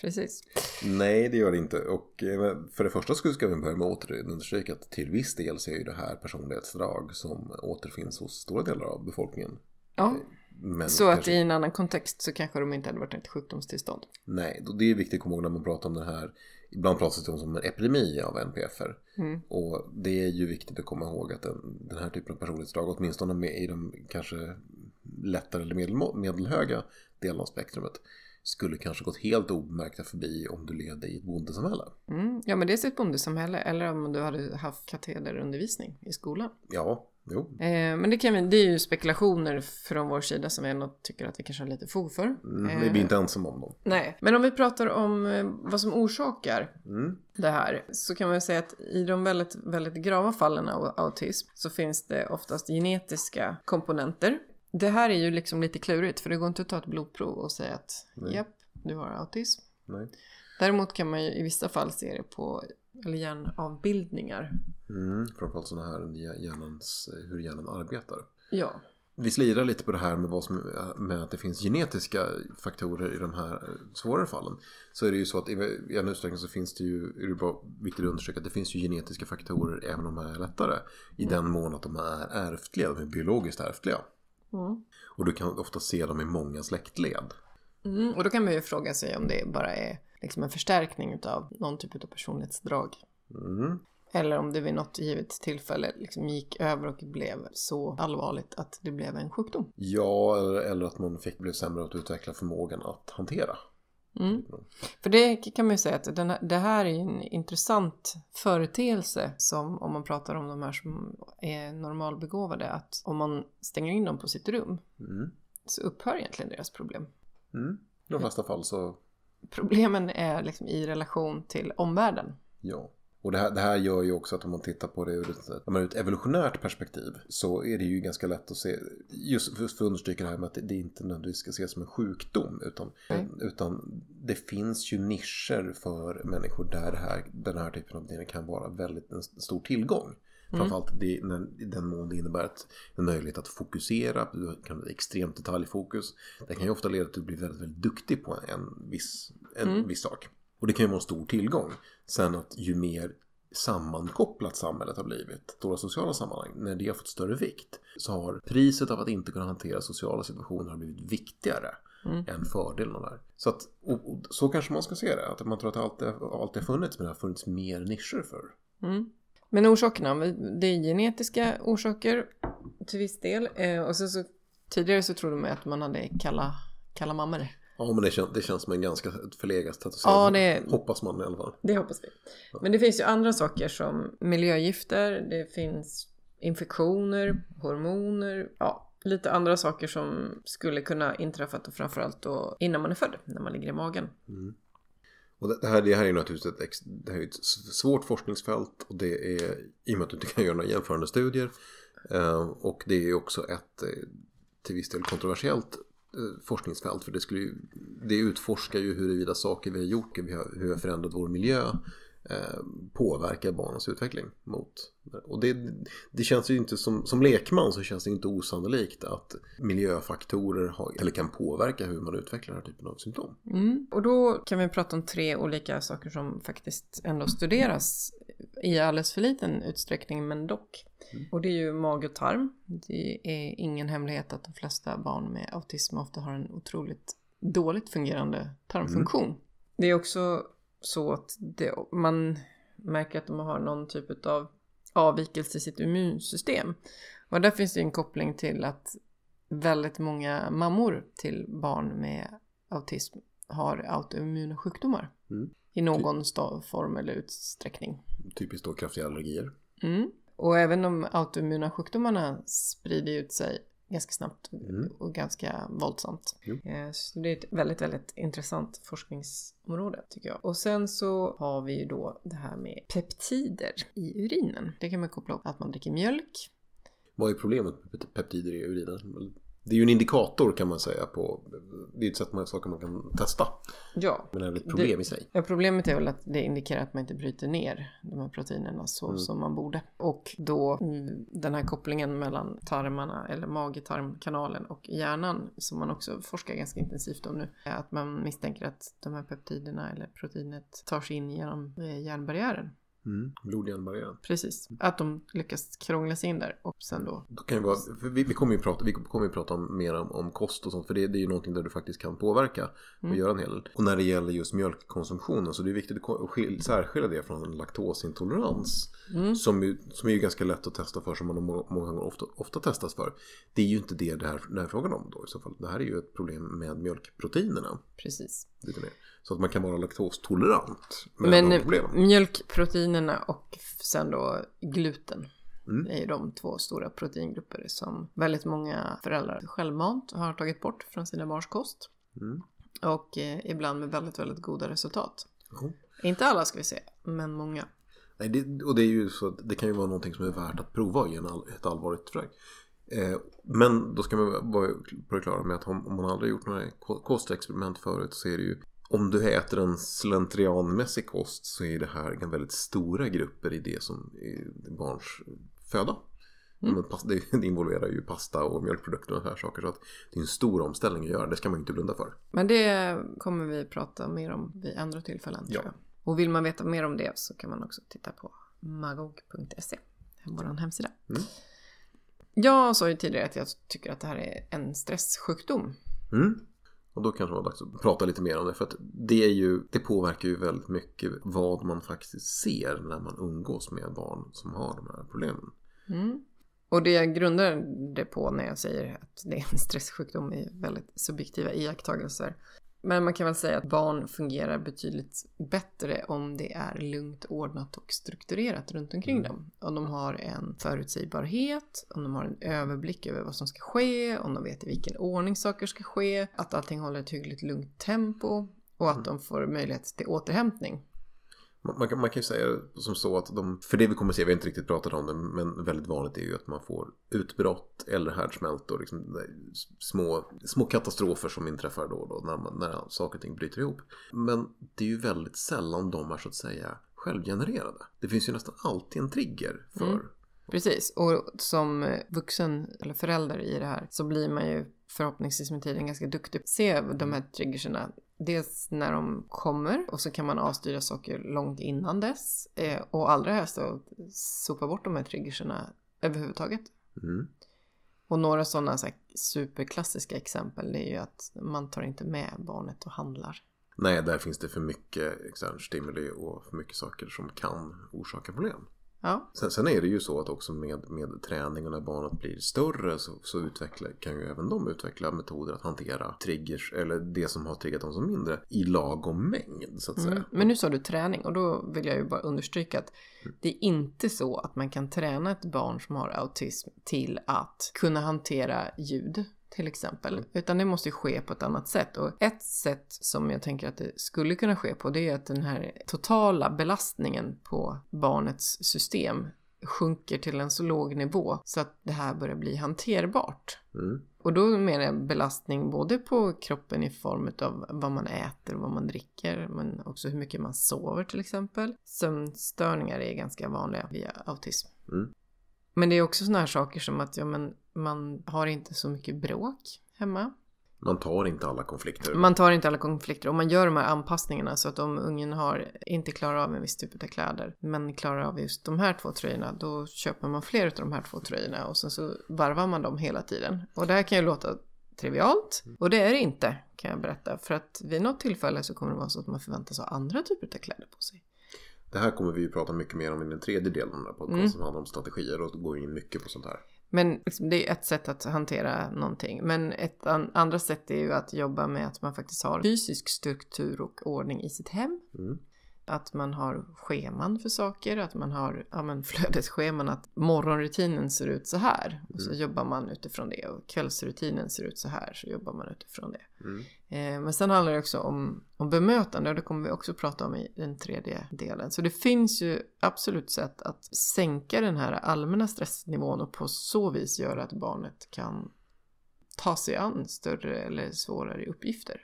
precis. Nej, det gör det inte. Och eh, för det första ska vi börja med att återunderstryka att till viss del så är ju det här personlighetsdrag som återfinns hos stora delar av befolkningen. Ja, Men så att kanske- i en annan kontext så kanske de inte hade varit ett sjukdomstillstånd. Nej, det är viktigt att komma ihåg när man pratar om det här. Ibland pratas det om som en epidemi av NPFR. Mm. Och det är ju viktigt att komma ihåg att den, den här typen av personlighetsdrag, åtminstone i de kanske lättare eller medel, medelhöga delarna av spektrumet, skulle kanske gått helt obemärkta förbi om du levde i ett bondesamhälle. Mm. Ja, men det är ett bondesamhälle eller om du hade haft katederundervisning i skolan. Ja, jo. Eh, men det, kan vi, det är ju spekulationer från vår sida som vi ändå tycker att vi kanske har lite fog för. Mm, Eh, vi är inte ensamma om dem. Nej, men om vi pratar om eh, vad som orsakar Mm. det här så kan man säga att i de väldigt, väldigt grava fallen av autism så finns det oftast genetiska komponenter. Det här är ju liksom lite klurigt för det går inte att ta ett blodprov och säga att Nej. japp, du har autism. Nej. Däremot kan man ju i vissa fall se det på eller hjärnavbildningar. Mm, framförallt sådana här hjärnans, hur hjärnan arbetar. Ja, Vi slirar lite på det här med, vad som, med att det finns genetiska faktorer i de här svårare fallen. Så är det ju så att i en utsträckning så finns det ju, är det bara viktigt att undersöka att det finns ju genetiska faktorer även om de är lättare. I den mån att de är ärftliga, de är biologiskt ärftliga. Mm. Och du kan ofta se dem i många släktled. Mm. och då kan man ju fråga sig om det bara är liksom en förstärkning av någon typ av personlighetsdrag. Mm. Eller om det vid något givet tillfälle liksom gick över och blev så allvarligt att det blev en sjukdom. Ja, eller, eller att man fick bli sämre att utveckla förmågan att hantera. Mm. För det kan man ju säga att den det här är en intressant företeelse som om man pratar om de här som är normalbegåvade att om man stänger in dem på sitt rum Mm. så upphör egentligen deras problem. Mm. I de flesta fall så, Problemen är liksom i relation till omvärlden. ja. Och det här, det här gör ju också att om man tittar på det ur ett, ur ett evolutionärt perspektiv så är det ju ganska lätt att se, just för att understryka det här med att det inte nödvändigtvis ska ses som en sjukdom utan, utan det finns ju nischer för människor där här, den här typen av beteende kan vara väldigt en stor tillgång. Mm. Framförallt det, när, i den mån det innebär ett, en möjlighet att fokusera, du kan bli extremt detaljfokus. Det kan ju ofta leda till att du blir väldigt, väldigt duktig på en viss, en mm. viss sak. Och det kan ju vara en stor tillgång. Sen att ju mer sammankopplat samhället har blivit, stora sociala sammanhang, när det har fått större vikt så har priset av att inte kunna hantera sociala situationer har blivit viktigare mm. än fördelen där. Så, att, och, och, så kanske man ska se det, att man tror att det alltid, alltid har funnits men det har funnits mer nischer för. Mm. Men orsakerna, det är genetiska orsaker till viss del. Eh, och så, så tidigare så trodde man att man hade kalla, kalla mammor. Ja men det, kän, det känns som en ganska förlegad säga. Ja, det, hoppas man i alla fall. Det hoppas vi. Ja. Men det finns ju andra saker som miljögifter, det finns infektioner, hormoner, ja lite andra saker som skulle kunna inträffa och framförallt då innan man är född, när man ligger i magen. Mm. Och det här, det här är naturligtvis ett, det här är ett svårt forskningsfält och det är i och med att du inte kan göra några jämförande studier eh, och det är också ett eh, till viss del kontroversiellt Eh, forskningsfält för det, skulle ju, det utforskar ju huruvida saker vi har gjort, hur vi har förändrat vår miljö eh, påverkar barnens utveckling mot. Och det, det känns ju inte som, som lekman så känns det inte osannolikt att miljöfaktorer har, eller kan påverka hur man utvecklar den här typen av symptom. Mm. Och då kan vi prata om tre olika saker som faktiskt ändå studeras i alldeles för liten utsträckning men dock. Mm. Och det är ju mage och tarm. Det är ingen hemlighet att de flesta barn med autism ofta har en otroligt dåligt fungerande tarmfunktion. Mm. Det är också så att det, man märker att de har någon typ av avvikelse i sitt immunsystem. Och där finns det en koppling till att väldigt många mammor till barn med autism har autoimmuna sjukdomar. Mm. I någon form eller utsträckning. Typiskt då kraftiga allergier. Mm. Och även de autoimmuna sjukdomarna sprider ut sig ganska snabbt mm. och ganska våldsamt. Mm. Så det är ett väldigt, väldigt intressant forskningsområde tycker jag. Och sen så har vi ju då det här med peptider i urinen. Det kan man koppla upp att man dricker mjölk. Vad är problemet med peptider i urinen? Det är ju en indikator kan man säga på, det är ett sätt man, saker man kan testa. Ja. Men det är ett problem det, i sig. Ja, problemet är väl att det indikerar att man inte bryter ner de här proteinerna så mm. som man borde. Och då mm, den här kopplingen mellan tarmarna eller mage-tarmkanalen och hjärnan som man också forskar ganska intensivt om nu. Är att man misstänker att de här peptiderna eller proteinet tar sig in genom eh, hjärnbarriären. Mm, blodhjärnbarriären. Precis, att de lyckas krångla sig in där och sen då. då kan vara, vi, vi, kommer ju prata, vi kommer ju prata om, mer om, om kost och sånt för det, det är ju någonting där du faktiskt kan påverka och mm. göra en hel del. Och när det gäller just mjölkkonsumtionen så det är viktigt att särskilja det från en laktosintolerans. Mm. Som, ju, som är ju ganska lätt att testa för som man många gånger ofta, ofta testas för. Det är ju inte det det här, det här är frågan om då i så fall. Det här är ju ett problem med mjölkproteinerna. Precis. Lite mer. Så att man kan vara laktostolerant. Men mjölkproteinerna och sen då gluten. Mm. Är ju de två stora proteingrupper som väldigt många föräldrar självmant har tagit bort från sina barns kost. Mm. Och eh, ibland med väldigt, väldigt goda resultat. Mm. Inte alla ska vi säga, men många. Nej, det, och det är ju så att det kan ju vara någonting som är värt att prova i en all, ett allvarligt försök. Eh, men då ska man vara på det klara med att om, om man aldrig gjort några kostexperiment förut så är det ju om du äter en slentrianmässig kost så är det här väldigt stora grupper i det som är barns föda. Mm. Det involverar ju pasta och mjölkprodukter och så här saker. Så att det är en stor omställning att göra. Det ska man inte blunda för. Men det kommer vi prata mer om vid andra tillfällen. Ja. Och vill man veta mer om det så kan man också titta på magog.se. Vår hemsida. Mm. Jag sa ju tidigare att jag tycker att det här är en stresssjukdom. Mm. Och då kanske det var dags liksom att prata lite mer om det. För att det, är ju, det påverkar ju väldigt mycket vad man faktiskt ser när man umgås med barn som har de här problemen. Mm. Och det jag grundar det på när jag säger att det är en stresssjukdom är väldigt subjektiva iakttagelser. Men man kan väl säga att barn fungerar betydligt bättre om det är lugnt, ordnat och strukturerat runt omkring mm. dem. Om de har en förutsägbarhet, om de har en överblick över vad som ska ske, om de vet i vilken ordning saker ska ske, att allting håller ett hyggligt lugnt tempo och att mm. de får möjlighet till återhämtning. Man kan, man kan ju säga som så att de, för det vi kommer se, vi har inte riktigt pratat om det, men väldigt vanligt är ju att man får utbrott eller härdsmältor, liksom små, små katastrofer som inträffar då och då när, man, när saker och ting bryter ihop. Men det är ju väldigt sällan de är så att säga självgenererade. Det finns ju nästan alltid en trigger för mm. Precis, och som vuxen eller förälder i det här så blir man ju förhoppningsvis med tiden ganska duktig på att se de här triggerserna. Dels när de kommer och så kan man avstyra saker långt innan dess. Eh, och allra helst att sopa bort de här triggerserna överhuvudtaget. Mm. Och några sådana så superklassiska exempel är ju att man tar inte med barnet och handlar. Nej, där finns det för mycket extern stimuli och för mycket saker som kan orsaka problem. Ja. Sen, sen, är det ju så att också med, med träning och när barnet blir större så, så utveckla, kan ju även de utveckla metoder att hantera triggers eller det som har triggat dem som mindre i lagom mängd så att mm. säga. Men nu sa du träning och då vill jag ju bara understryka att mm. det är inte så att man kan träna ett barn som har autism till att kunna hantera ljud till exempel. Mm. Utan det måste ske på ett annat sätt. Och ett sätt som jag tänker att det skulle kunna ske på det är att den här totala belastningen på barnets system sjunker till en så låg nivå så att det här börjar bli hanterbart. Mm. Och då menar jag belastning både på kroppen i form av vad man äter och vad man dricker men också hur mycket man sover till exempel. Sömnstörningar är ganska vanliga via autism. Mm. Men det är också sådana här saker som att ja, men man har inte så mycket bråk hemma. Man tar inte alla konflikter. Man tar inte alla konflikter och man gör de här anpassningarna så att om ungen har, inte klarar av en viss typ av kläder men klarar av just de här två tröjorna då köper man fler av de här två tröjorna och sen så varvar man dem hela tiden. Och det här kan ju låta trivialt och det är det inte kan jag berätta för att vid något tillfälle så kommer det vara så att man förväntas ha andra typer av kläder på sig. Det här kommer vi ju prata mycket mer om i den tredje delen av den här podcasten mm. som handlar om strategier och går in mycket på sånt här. Men liksom, det är ett sätt att hantera någonting. Men ett an andra sätt är ju att jobba med att man faktiskt har fysisk struktur och ordning i sitt hem. Mm. Att man har scheman för saker, att man har ja, men flödesscheman, att morgonrutinen ser ut så här. Och så mm. jobbar man utifrån det. Och kvällsrutinen ser ut så här, så jobbar man utifrån det. Mm. Eh, men sen handlar det också om, om bemötande och det kommer vi också prata om i den tredje delen. Så det finns ju absolut sätt att sänka den här allmänna stressnivån och på så vis göra att barnet kan ta sig an större eller svårare uppgifter.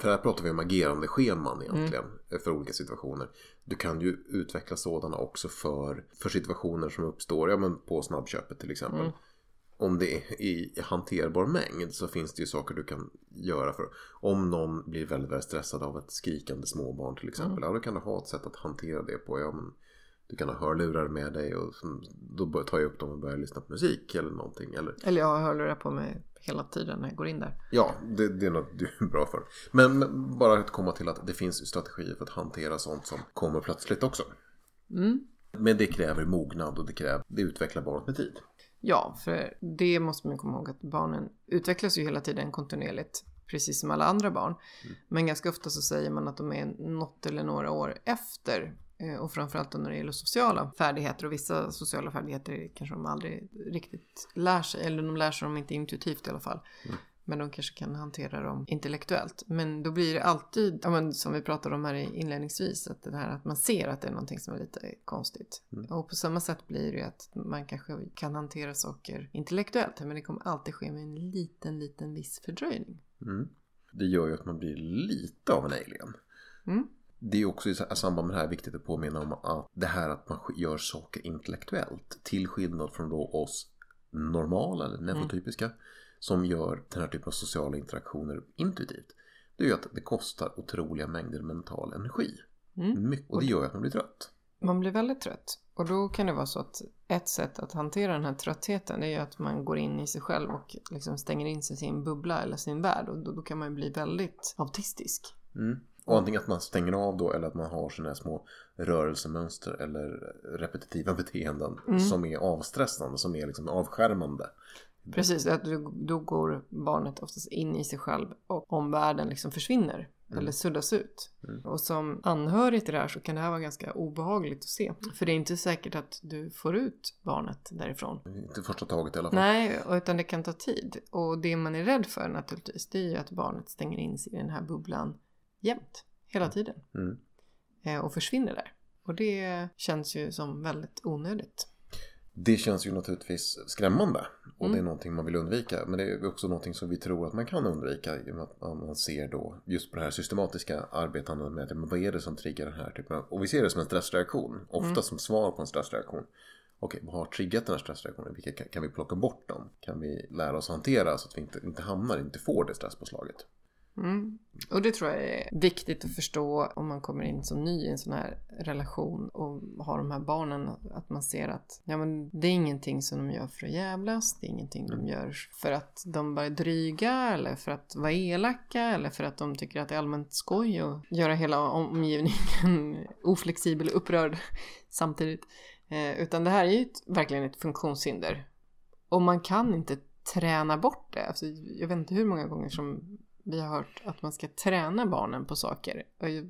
För här pratar vi om agerande scheman egentligen mm. för olika situationer. Du kan ju utveckla sådana också för, för situationer som uppstår ja, men på snabbköpet till exempel. Mm. Om det är i hanterbar mängd så finns det ju saker du kan göra för. Om någon blir väldigt, väldigt stressad av ett skrikande småbarn till exempel. Mm. Ja, då kan du ha ett sätt att hantera det på. Ja, men du kan ha hörlurar med dig och då tar jag upp dem och börjar lyssna på musik eller någonting. Eller, eller jag har hörlurar på mig hela tiden när jag går in där. Ja, det, det är något du är bra för. Men, men, bara att komma till att det finns strategier för att hantera sånt som kommer plötsligt också. Mm. Men det kräver mognad och det, kräver, det utvecklar barnet med tid. Ja, för det måste man komma ihåg att barnen utvecklas ju hela tiden kontinuerligt. Precis som alla andra barn. Mm. Men ganska ofta så säger man att de är något eller några år efter och framförallt när det gäller sociala färdigheter och vissa sociala färdigheter kanske de aldrig riktigt lär sig. Eller de lär sig dem inte intuitivt i alla fall. Mm. Men de kanske kan hantera dem intellektuellt. Men då blir det alltid, ja, men som vi pratade om här inledningsvis, att, det här, att man ser att det är någonting som är lite konstigt. Mm. Och på samma sätt blir det ju att man kanske kan hantera saker intellektuellt. Men det kommer alltid ske med en liten, liten viss fördröjning. Mm. Det gör ju att man blir lite av en alien. Mm det är också i samband med det här viktigt att påminna om att det här att man gör saker intellektuellt till skillnad från då oss normala eller neurotypiska mm. som gör den här typen av sociala interaktioner intuitivt. Det är ju att det kostar otroliga mängder mental energi. Mm. Och det gör att man blir trött. Man blir väldigt trött. Och då kan det vara så att ett sätt att hantera den här tröttheten är att man går in i sig själv och liksom stänger in sig i sin bubbla eller sin värld. Och då, då kan man ju bli väldigt autistisk. Mm. Och antingen att man stänger av då eller att man har sina små rörelsemönster eller repetitiva beteenden mm. som är avstressande, som är liksom avskärmande. Precis, att då går barnet oftast in i sig själv och omvärlden liksom försvinner mm. eller suddas ut. Mm. Och som anhörig till det här så kan det här vara ganska obehagligt att se. För det är inte säkert att du får ut barnet därifrån. Inte första taget i alla fall. Nej, utan det kan ta tid. Och det man är rädd för naturligtvis det är ju att barnet stänger in sig i den här bubblan jämt, hela tiden. Mm. Eh, och försvinner där. Och det känns ju som väldigt onödigt. Det känns ju naturligtvis skrämmande och Mm. det är någonting man vill undvika. Men det är också någonting som vi tror att man kan undvika i och med att man ser då just på det här systematiska arbetandet med men vad är det som triggar den här typen av... Och vi ser det som en stressreaktion, ofta Mm. som svar på en stressreaktion. Okej, vad har triggat den här stressreaktionen? Vilka kan, kan vi plocka bort dem? Kan vi lära oss hantera så att vi inte, inte hamnar, inte får det stresspåslaget? Mm. Och det tror jag är viktigt att förstå om man kommer in som ny i en sån här relation och har de här barnen. Att man ser att ja, men det är ingenting som de gör för att jävlas. Det är ingenting de gör för att de bara är dryga eller för att vara elaka eller för att de tycker att det är allmänt skoj och göra hela omgivningen oflexibel och upprörd samtidigt. Eh, utan det här är ju ett, verkligen ett funktionshinder. Och man kan inte träna bort det. Alltså, jag vet inte hur många gånger som vi har hört att man ska träna barnen på saker.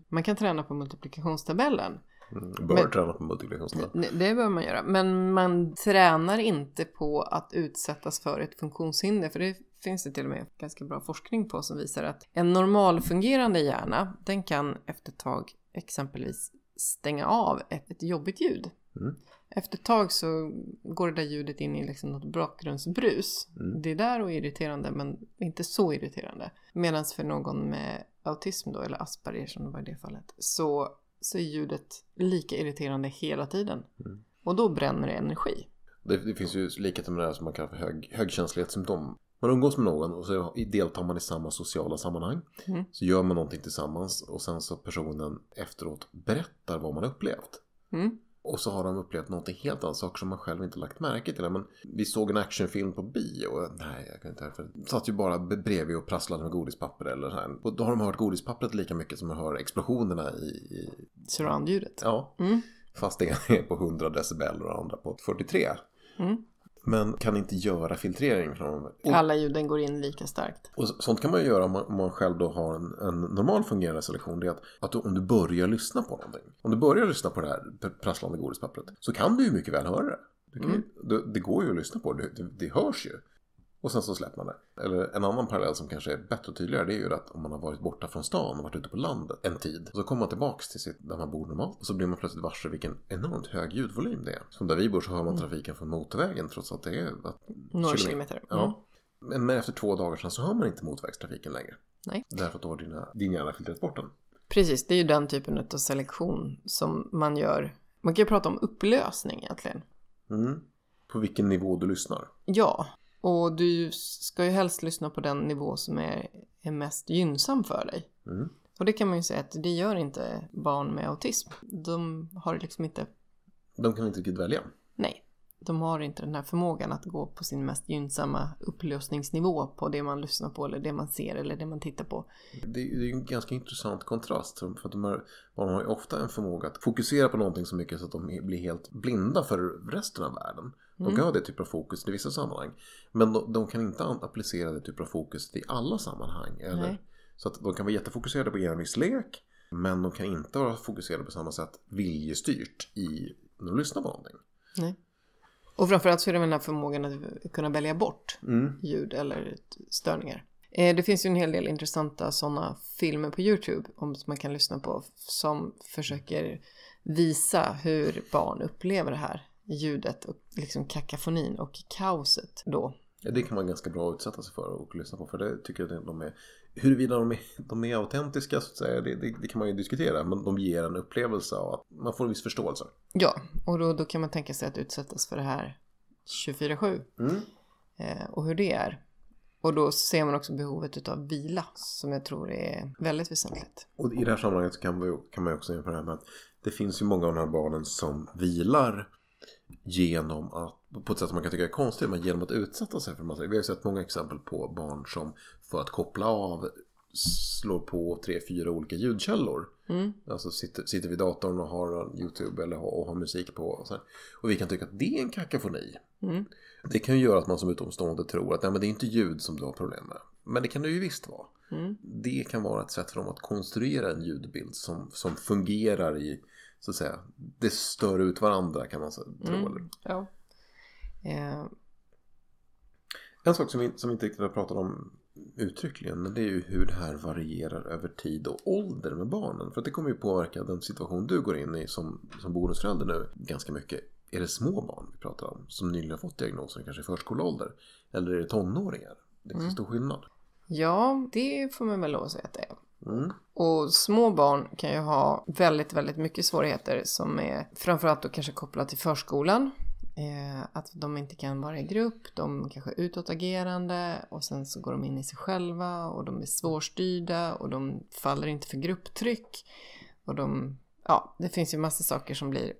Man kan träna på multiplikationstabellen. Mm. Bör Men- träna på multiplikationstal. Det det bör man göra. Men man tränar inte på att utsättas för ett funktionshinder. För det finns det till och med ganska bra forskning på som visar att en normalfungerande hjärna, den kan efter ett tag exempelvis stänga av ett, ett jobbigt ljud. Mm. Efter ett tag så går det där ljudet in i liksom något bakgrundsbrus. Mm. Det är där och irriterande men inte så irriterande. Medan för någon med autism då, eller Asperger som det var i det fallet, så, så är ljudet lika irriterande hela tiden. Mm. Och då bränner det energi. Det, det finns ju likheter med det här som man kallar för hög, högkänslighetssymptom. Man umgås med någon och så deltar man i samma sociala sammanhang. Mm. Så gör man någonting tillsammans och sen så personen efteråt berättar vad man upplevt. Mm. Och så har de upplevt någonting helt annat, saker som man själv inte lagt märke till. Men vi såg en actionfilm på bio. och Nej, jag kan inte. För satt ju bara bredvid och prasslade med godispapper eller så här. Och då har de hört godispappret lika mycket som de hör explosionerna i... i Surroundljudet. ja, Mm. fast det är på 100 decibel och det andra på 43. Mm. Men kan inte göra filtrering från och, Alla ljuden går in lika starkt. och sånt kan man ju göra om man, om man själv då har en, en normal fungerande selektion. Det är att, att du, om du börjar lyssna på någonting. Om du börjar lyssna på det här prasslande godispappret. Så kan du ju mycket väl höra det. Kan, ju- det, det går ju att lyssna på det. Det, det hörs ju. Och sen så släpper man det. Eller en annan parallell som kanske är bättre och tydligare. Det är ju att om man har varit borta från stan och varit ute på landet en tid. Så kommer man tillbaks till sitt, där man bor normalt. Och så blir man plötsligt varse vilken enormt hög ljudvolym det är. Som där vi bor så hör man trafiken från motorvägen trots att det är att, Några kilometer. Mm. Ja. Men, efter två dagar sedan så hör man inte motorvägstrafiken längre. Nej. Därför att då har dina, din hjärna filtrerat bort den. Precis, det är ju den typen av selektion som man gör. Man kan ju prata om upplösning egentligen. Mm. På vilken nivå du lyssnar. Ja, och du ska ju helst lyssna på den nivå som är, är mest gynnsam för dig. Mm. Och det kan man ju säga att det gör inte barn med autism. De har liksom inte, De kan inte riktigt välja. De har inte den här förmågan att gå på sin mest gynnsamma upplösningsnivå på det man lyssnar på eller det man ser eller det man tittar på. Det är det är ju en ganska intressant kontrast. För att de här barnen har ju ofta en förmåga att fokusera på någonting så mycket så att de blir helt blinda för resten av världen. De Mm. kan ha det typ av fokus i vissa sammanhang. Men de, de kan inte applicera det typ av fokus i alla sammanhang. Eller? Nej. Så att de kan vara jättefokuserade på en viss lek. Men de kan inte vara fokuserade på samma sätt viljestyrt i när de lyssnar på någonting. Nej. Och framförallt så är det den här förmågan att kunna välja bort Mm. ljud eller störningar. Eh, Det finns ju en hel del intressanta sådana filmer på YouTube om som man kan lyssna på som försöker visa hur barn upplever det här ljudet och liksom kakafonin och kaoset då. Ja, det kan man ganska bra utsätta sig för och lyssna på. För det tycker jag att de är... Huruvida de är, de är autentiska så att säga, det, det, det kan man ju diskutera. Men de ger en upplevelse av att man får en viss förståelse. Ja, och då, då kan man tänka sig att utsättas för det här 24-7 Mm. eh, och hur det är. Och då ser man också behovet av vila som jag tror är väldigt väsentligt. Och i det här sammanhanget kan man ju, kan man ju också jämföra med att det finns ju många av de här barnen som vilar genom att, på ett sätt som man kan tycka är konstigt, men genom att utsätta sig för massa. Vi har ju sett många exempel på barn som för att koppla av slår på tre, fyra olika ljudkällor. Mm. Alltså sitter, sitter vid datorn och har YouTube eller har, och har musik på. Och, så här. och vi kan tycka att det är en kakafoni. Mm. Det kan ju göra att man som utomstående tror att nej, men det är inte ljud som du har problem med. Men det kan det ju visst vara. Mm. Det kan vara ett sätt för dem att konstruera en ljudbild som, som fungerar i, så att säga, det stör ut varandra kan man tro. Mm. Ja. Eh, En sak som vi, som vi inte riktigt har pratat om uttryckligen. Men det är ju hur det här varierar över tid och ålder med barnen. För att det kommer ju påverka den situation du går in i som, som bonusförälder nu ganska mycket. Är det små barn vi pratar om som nyligen har fått diagnosen, kanske i förskoleålder? Eller är det tonåringar? Det är mm. stor skillnad. Ja, det får man väl lov att säga att det är. Mm. Och små barn kan ju ha väldigt, väldigt mycket svårigheter som är framförallt då kanske kopplat till förskolan. Eh, att de inte kan vara i grupp, de kanske är utåtagerande och sen så går de in i sig själva och de är svårstyrda och de faller inte för grupptryck. Och de, ja, det finns ju massa saker som blir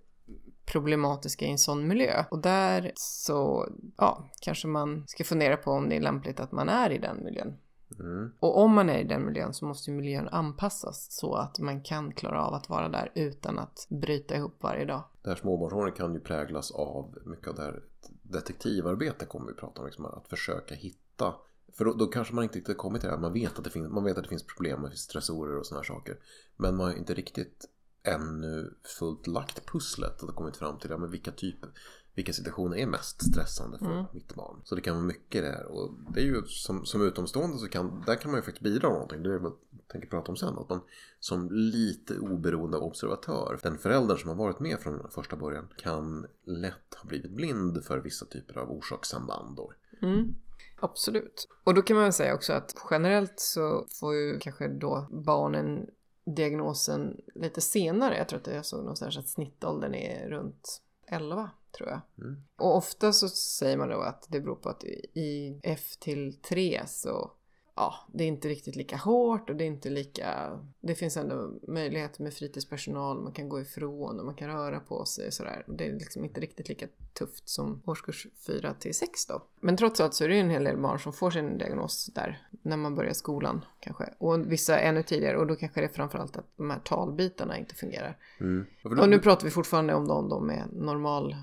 problematiska i en sån miljö. Och där så, ja, kanske man ska fundera på om det är lämpligt att man är i den miljön. Mm. Och om man är i den miljön så måste ju miljön anpassas så att man kan klara av att vara där utan att bryta ihop varje dag. Det här småbarnsåren kan ju präglas av mycket av det här detektivarbete kommer vi prata om. Liksom, att försöka hitta för då, då, kanske man inte riktigt kommit till det här. Man vet att det finns, man vet att det finns problem med stressorer och sådana här saker. Men man har inte riktigt ännu fullt lagt pusslet och kommit fram till ja, men vilka typer vilka situationer är mest stressande för mm. mitt barn. Så det kan vara mycket där och det är ju som, som utomstående så kan, där kan man ju faktiskt bidra med någonting. Det är vad jag tänker prata om sen. Att man som lite oberoende observatör, den förälder som har varit med från första början kan lätt ha blivit blind för vissa typer av orsakssamband. Mm. Absolut. Och då kan man väl säga också att generellt så får ju kanske då barnen diagnosen lite senare. Jag tror att jag såg någonstans att snittåldern är runt 11 tror jag. Mm. Och ofta så säger man då att det beror på att i F till 3 så ja, det är inte riktigt lika hårt och det är inte lika... Det finns ändå möjligheter med fritidspersonal, man kan gå ifrån och man kan röra på sig och sådär. Det är liksom inte riktigt lika tufft som årskurs 4 till 6 då. Men trots allt så är det ju en hel del barn som får sin diagnos där när man börjar skolan kanske. Och vissa ännu tidigare och då kanske det är framförallt att de här talbitarna inte fungerar. Mm. Och nu pratar vi fortfarande om de, de med normal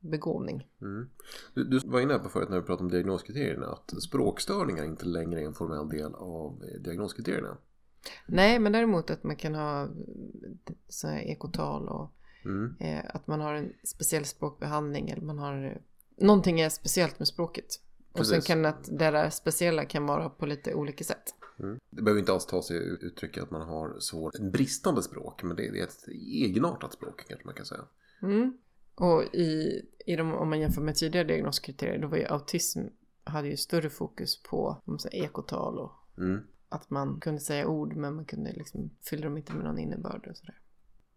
begåvning. Mm. Du, du, var inne på förut när vi pratade om diagnoskriterierna att språkstörningar inte längre är en formell del av eh, diagnoskriterierna. Nej, men däremot att man kan ha så här ekotal och mm. eh, att man har en speciell språkbehandling eller man har någonting är speciellt med språket. Precis. Och sen kan att det där speciella kan vara på lite olika sätt. Mm. Det behöver inte alls ta sig uttryck att man har svårt, bristande språk, men det är ett egenartat språk kanske man kan säga. Mm. Och i, i de, om man jämför med tidigare diagnoskriterier då var ju autism hade ju större fokus på om säger, ekotal och mm. att man kunde säga ord men man kunde liksom fylla dem inte med någon innebörd och sådär.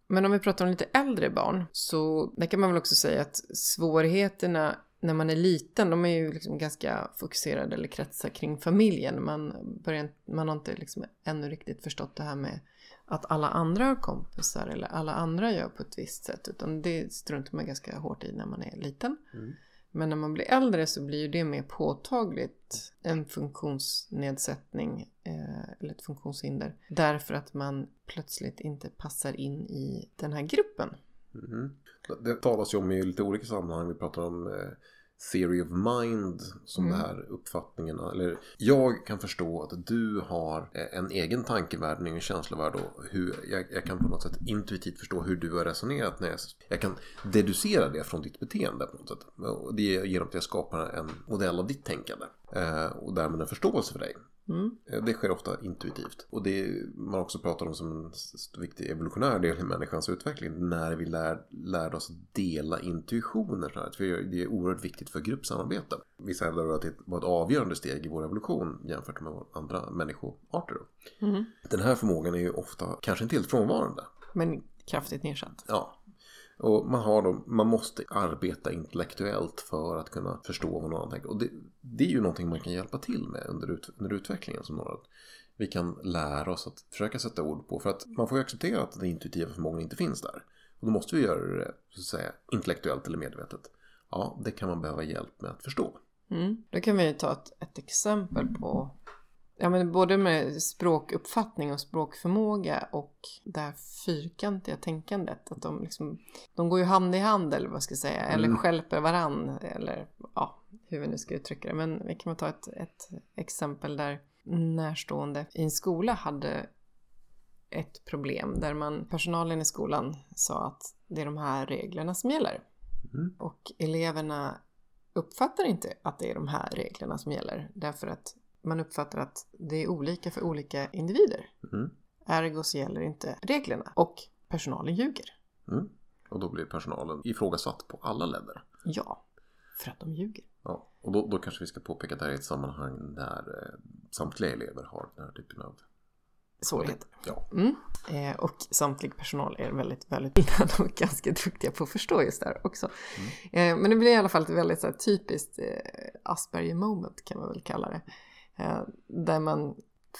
Men om vi pratar om lite äldre barn så där kan man väl också säga att svårigheterna när man är liten, de är ju liksom ganska fokuserade eller kretsar kring familjen. Man, börjar, man har inte liksom ännu riktigt förstått det här med att alla andra har kompisar eller alla andra gör på ett visst sätt. Utan det struntar man ganska hårt i när man är liten. Mm. Men när man blir äldre så blir ju det mer påtagligt en funktionsnedsättning eh, eller ett funktionshinder. Därför att man plötsligt inte passar in i den här gruppen. Mm. Det talas ju om i lite olika sammanhang. Vi pratar om eh, theory of mind som mm. det här uppfattningen. Eller jag kan förstå att du har en egen tankevärld, en egen känslovärld och hur jag, jag, kan på något sätt intuitivt förstå hur du har resonerat. När jag, jag kan deducera det från ditt beteende på något sätt. Och det genom att jag skapar en modell av ditt tänkande. Eh, och därmed en förståelse för dig. Mm. Det sker ofta intuitivt. Och det man också pratar om som en viktig evolutionär del i människans utveckling. När vi lär, lärde oss dela intuitioner. För det är oerhört viktigt för gruppsamarbete. Vissa hävdar att det var ett avgörande steg i vår evolution jämfört med andra människoarter. Mm. Den här förmågan är ju ofta kanske inte helt frånvarande. Men kraftigt nedsatt. Ja, och man, har då, man måste arbeta intellektuellt för att kunna förstå vad någon annan tänker. Och det, det är ju någonting man kan hjälpa till med under, ut, under utvecklingen. Som några, vi kan lära oss att försöka sätta ord på. För att man får ju acceptera att den intuitiva förmågan inte finns där. Och då måste vi göra det så att säga, intellektuellt eller medvetet. Ja, det kan man behöva hjälp med att förstå. Mm. Då kan vi ta ett, ett exempel på Ja, men både med språkuppfattning och språkförmåga och det här fyrkantiga tänkandet. Att de, liksom, de går ju hand i hand eller vad ska jag säga. Eller mm. skälper varann. Eller ja, hur vi nu ska uttrycka det. Men vi kan ta ett, ett exempel där närstående i en skola hade ett problem där man, personalen i skolan sa att det är de här reglerna som gäller. Mm. Och eleverna uppfattar inte att det är de här reglerna som gäller därför att man uppfattar att det är olika för olika individer. Mm. Ergo så gäller inte reglerna och personalen ljuger. Mm. Och då blir personalen ifrågasatt på alla ledder. Ja, för att de ljuger. Ja, och då, då kanske vi ska påpeka att det här är ett sammanhang där eh, samtliga elever har den här typen av Svårigheter. Ja, Mm. Eh, och samtlig personal är väldigt, väldigt de är ganska duktiga på att förstå just det här också. Eh, men det blir i alla fall ett väldigt så här, typiskt eh, Asperger moment kan man väl kalla det. Eh, där man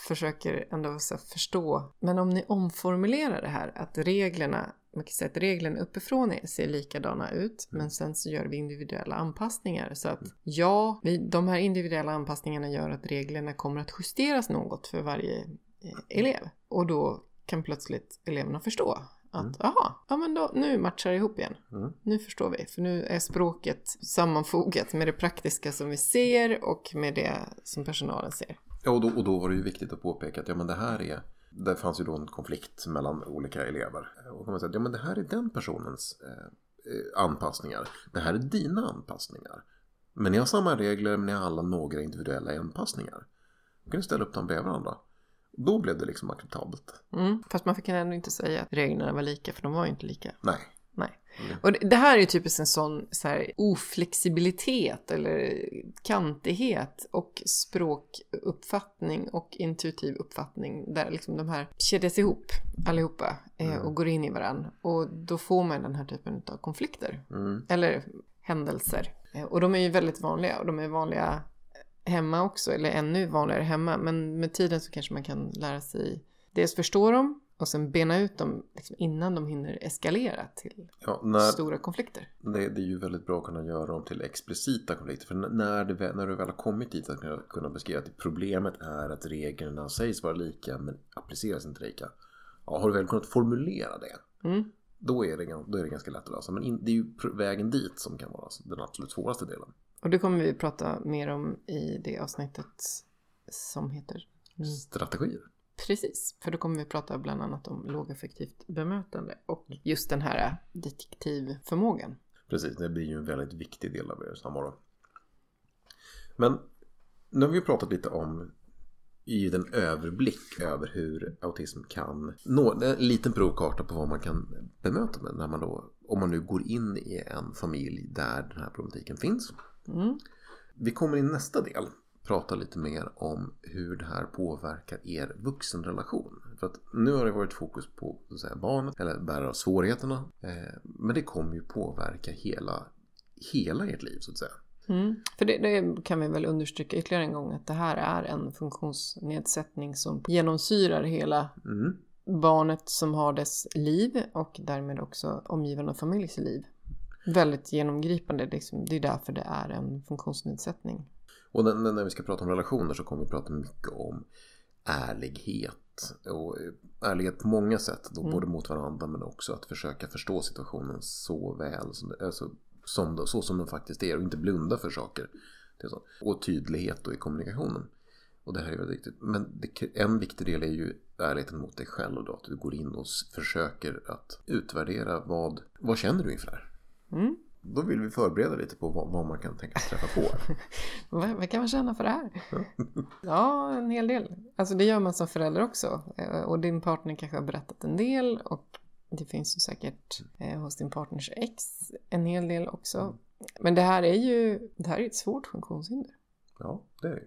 försöker ändå förstå. Men om ni omformulerar det här att reglerna, man kan säga att reglerna uppifrån är- ser likadana ut men sen så gör vi individuella anpassningar. Så att ja, vi, de här individuella anpassningarna gör att reglerna kommer att justeras något för varje eh, elev. Och då kan plötsligt eleverna förstå att jaha, ja men då, nu matchar det ihop igen. Mm. Nu förstår vi, för nu är språket sammanfogat med det praktiska som vi ser och med det som personalen ser. ja och, då, och då var det ju viktigt att påpeka att ja, men det här är det fanns ju då en konflikt mellan olika elever. Och man säga ja, men det här är den personens eh, eh, anpassningar. Det här är dina anpassningar. Men ni har samma regler men ni har alla några individuella anpassningar. Då kan ni ställa upp dem bredvid varandra. Då blev det liksom acceptabelt. Mm. Fast man kan ändå inte säga att reglerna var lika, för de var ju inte lika. Nej. Nej. Mm. Och det, här är ju typiskt en sån så här, oflexibilitet eller kantighet och språkuppfattning och intuitiv uppfattning där liksom de här kedjas ihop allihopa eh, och går in i varandra. Och då får man den här typen av konflikter. Mm. Eller händelser. Eh, Och de är ju väldigt vanliga och de är vanliga hemma också, eller ännu vanligare hemma. Men med tiden så kanske man kan lära sig dels förstå dem och sen bena ut dem liksom innan de hinner eskalera till Ja, när, stora konflikter. det, det är ju väldigt bra att kunna göra dem till explicita konflikter. För när, det, när du väl har kommit dit att kunna- kunna beskriva att problemet är att reglerna sägs vara lika men appliceras inte lika. Ja, har du väl kunnat formulera det Mm. då är det, då är det ganska lätt att lösa. Men in, det är ju vägen dit som kan vara den absolut svåraste delen. Och det kommer vi prata mer om i det avsnittet som heter mm. Strategier. Precis, för då kommer vi prata bland annat om lågaffektivt bemötande och just den här detektivförmågan. Precis, det blir ju en väldigt viktig del av er samvaro. Men nu har vi pratat lite om i en överblick över hur autism kan nå en liten provkarta på vad man kan bemöta med när man då, om man nu går in i en familj där den här problematiken finns. Mm. Vi kommer i nästa del prata lite mer om hur det här påverkar er vuxenrelation. För att nu har det varit fokus på säga, barnet, eller bärare av svårigheterna. Eh, men det kommer ju påverka hela, hela ert liv så att säga. Mm. För det, det kan vi väl understryka ytterligare en gång att det här är en funktionsnedsättning som genomsyrar hela Mm. barnet som har dess liv och därmed också omgivande familjs liv. Väldigt genomgripande, det är liksom, det är därför det är en funktionsnedsättning. Och när, när vi ska prata om relationer så kommer vi prata mycket om ärlighet. Och ärlighet på många sätt, då, både mot varandra men också att försöka förstå situationen så väl som, det, alltså, som det, så som den faktiskt är och inte blunda för saker. Och tydlighet då i kommunikationen. Och det här är väldigt viktigt. Men det, en viktig del är ju ärligheten mot dig själv då. Att du går in och försöker att utvärdera vad, vad känner du inför det här? Mm. Då vill vi förbereda lite på vad, vad man kan tänkas träffa på. Vad, vad kan man känna för det här? Ja, en hel del. Alltså det gör man som förälder också. Eh, Och din partner kanske har berättat en del och det finns ju säkert eh, hos din partners ex en hel del också. Men det här är ju det här är ett svårt funktionshinder. Ja, det är det.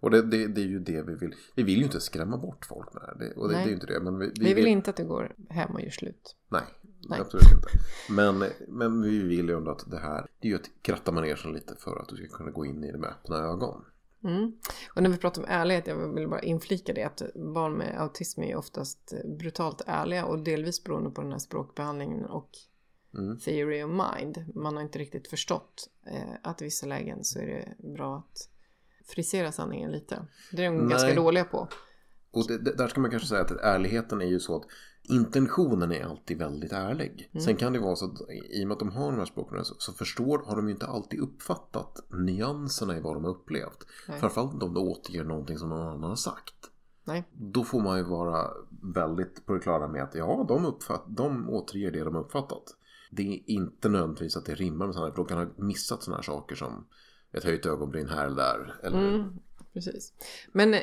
Och det, det, det är ju det vi vill. Vi vill ju inte skrämma bort folk med det här. Det, och det, det är ju inte det. Men vi, Vi vill inte att du går hem och gör slut. Nej, Nej. absolut inte. Men, men vi vill ju ändå att det här, det är ju att kratta manegen lite för att du ska kunna gå in i det med öppna ögon. Mm. Och när vi pratar om ärlighet, jag vill bara inflika det att barn med autism är oftast brutalt ärliga och delvis beroende på den här språkbehandlingen och Mm. theory of mind. Man har inte riktigt förstått eh, att i vissa lägen så är det bra att frisera sanningen lite. Det är de Nej. ganska dåliga på. Och det, där ska man kanske säga att ärligheten är ju så att intentionen är alltid väldigt ärlig. Mm. Sen kan det vara så att i och med att de har de här språken så, så förstår, har de ju inte alltid uppfattat nyanserna i vad de har upplevt. Nej. Framförallt om de återger någonting som någon annan har sagt. Nej. Då får man ju vara väldigt på det klara med att ja, de, uppfatt, de återger det de har uppfattat. Det är inte nödvändigtvis att det rimmar med sådana här, för de kan ha missat sådana här saker som ett höjt ögonbryn här eller där. Eller, Mm, Precis. Men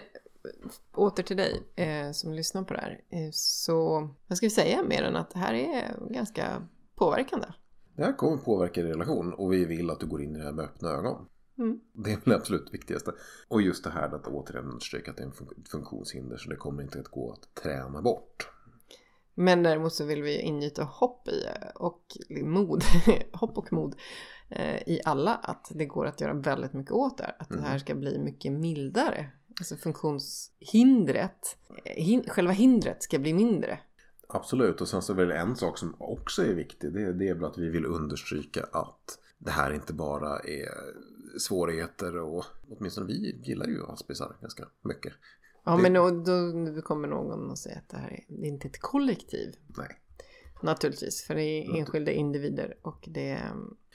åter till dig eh, som lyssnar på det här. Eh, så vad ska vi säga mer än att det här är ganska påverkande? Det här kommer påverka din relation och vi vill att du går in i det här med öppna ögon. Mm. Det är väl det absolut viktigaste. Och just det här att återigen understryka att det är ett funktionshinder så det kommer inte att gå att träna bort. Men däremot så vill vi ingjuta hopp i och mod, hopp och mod eh, i alla att det går att göra väldigt mycket åt det Att mm. det här ska bli mycket mildare. Alltså funktionshindret, hin, själva hindret ska bli mindre. Absolut, och sen så är det en sak som också är viktig. Det, det är väl att vi vill understryka att det här inte bara är svårigheter och åtminstone vi gillar ju aspisar ganska mycket. Ja, det... men då, då kommer någon och säger att det här är, det är inte ett kollektiv. Nej. Naturligtvis, för det är enskilda individer och det är...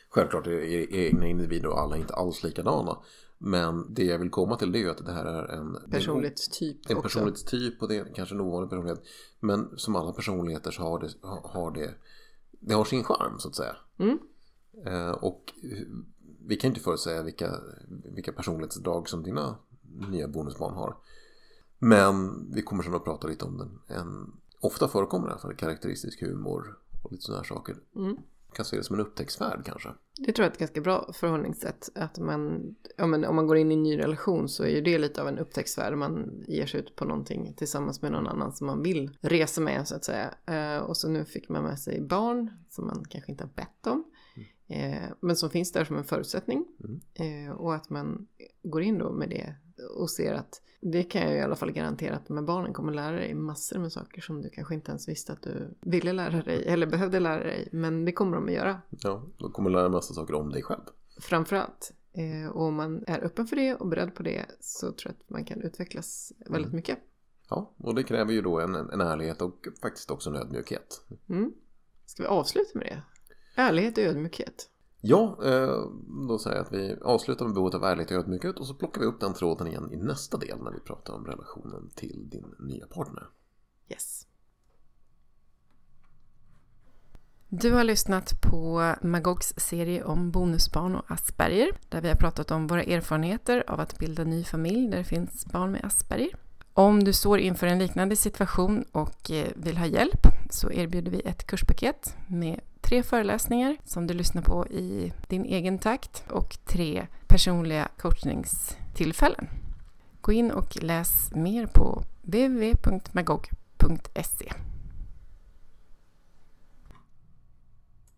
Självklart är egna individer och alla inte alls likadana. Men det jag vill komma till det är att det här är en personlighetstyp. En, en personlighetstyp och det är kanske en ovanlig personlighet. Men som alla personligheter så har det, har det, det har sin charm så att säga. Mm. Eh, och vi kan inte förutsäga vilka, vilka personlighetsdrag som dina nya bonusbarn har. Men vi kommer sen att prata lite om den. En ofta förekommer i alla fall karaktäristisk humor och lite sådana här saker. Mm. Kan se det som en upptäcktsfärd kanske. Det tror jag är ett ganska bra förhållningssätt. Att man, ja, men om man går in i en ny relation så är ju det lite av en upptäcktsfärd. Man ger sig ut på någonting tillsammans med någon annan som man vill resa med så att säga. Eh, och så nu fick man med sig barn som man kanske inte har bett om. Eh, men som finns där som en förutsättning. Mm. Eh, och att man går in då med det och ser att det kan jag i alla fall garantera att med barnen kommer lära dig massor med saker som du kanske inte ens visste att du ville lära dig eller behövde lära dig. Men det kommer de att göra. Ja, de kommer lära dig massa saker om dig själv. Framförallt. Eh, och om man är öppen för det och beredd på det så tror jag att man kan utvecklas väldigt mm. mycket. Ja, och det kräver ju då en, en ärlighet och faktiskt också en ödmjukhet. Mm. Ska vi avsluta med det? Ärlighet och ödmjukhet. Ja, eh, då säger jag att vi avslutar med behovet av ärlighet och ödmjukhet och så plockar vi upp den tråden igen i nästa del när vi pratar om relationen till din nya partner. Yes. Du har lyssnat på Magogs serie om bonusbarn och Asperger där vi har pratat om våra erfarenheter av att bilda ny familj där det finns barn med Asperger. Om du står inför en liknande situation och eh, vill ha hjälp så erbjuder vi ett kurspaket med tre föreläsningar som du lyssnar på i din egen takt och tre personliga coachningstillfällen. Gå in och läs mer på www.magog.se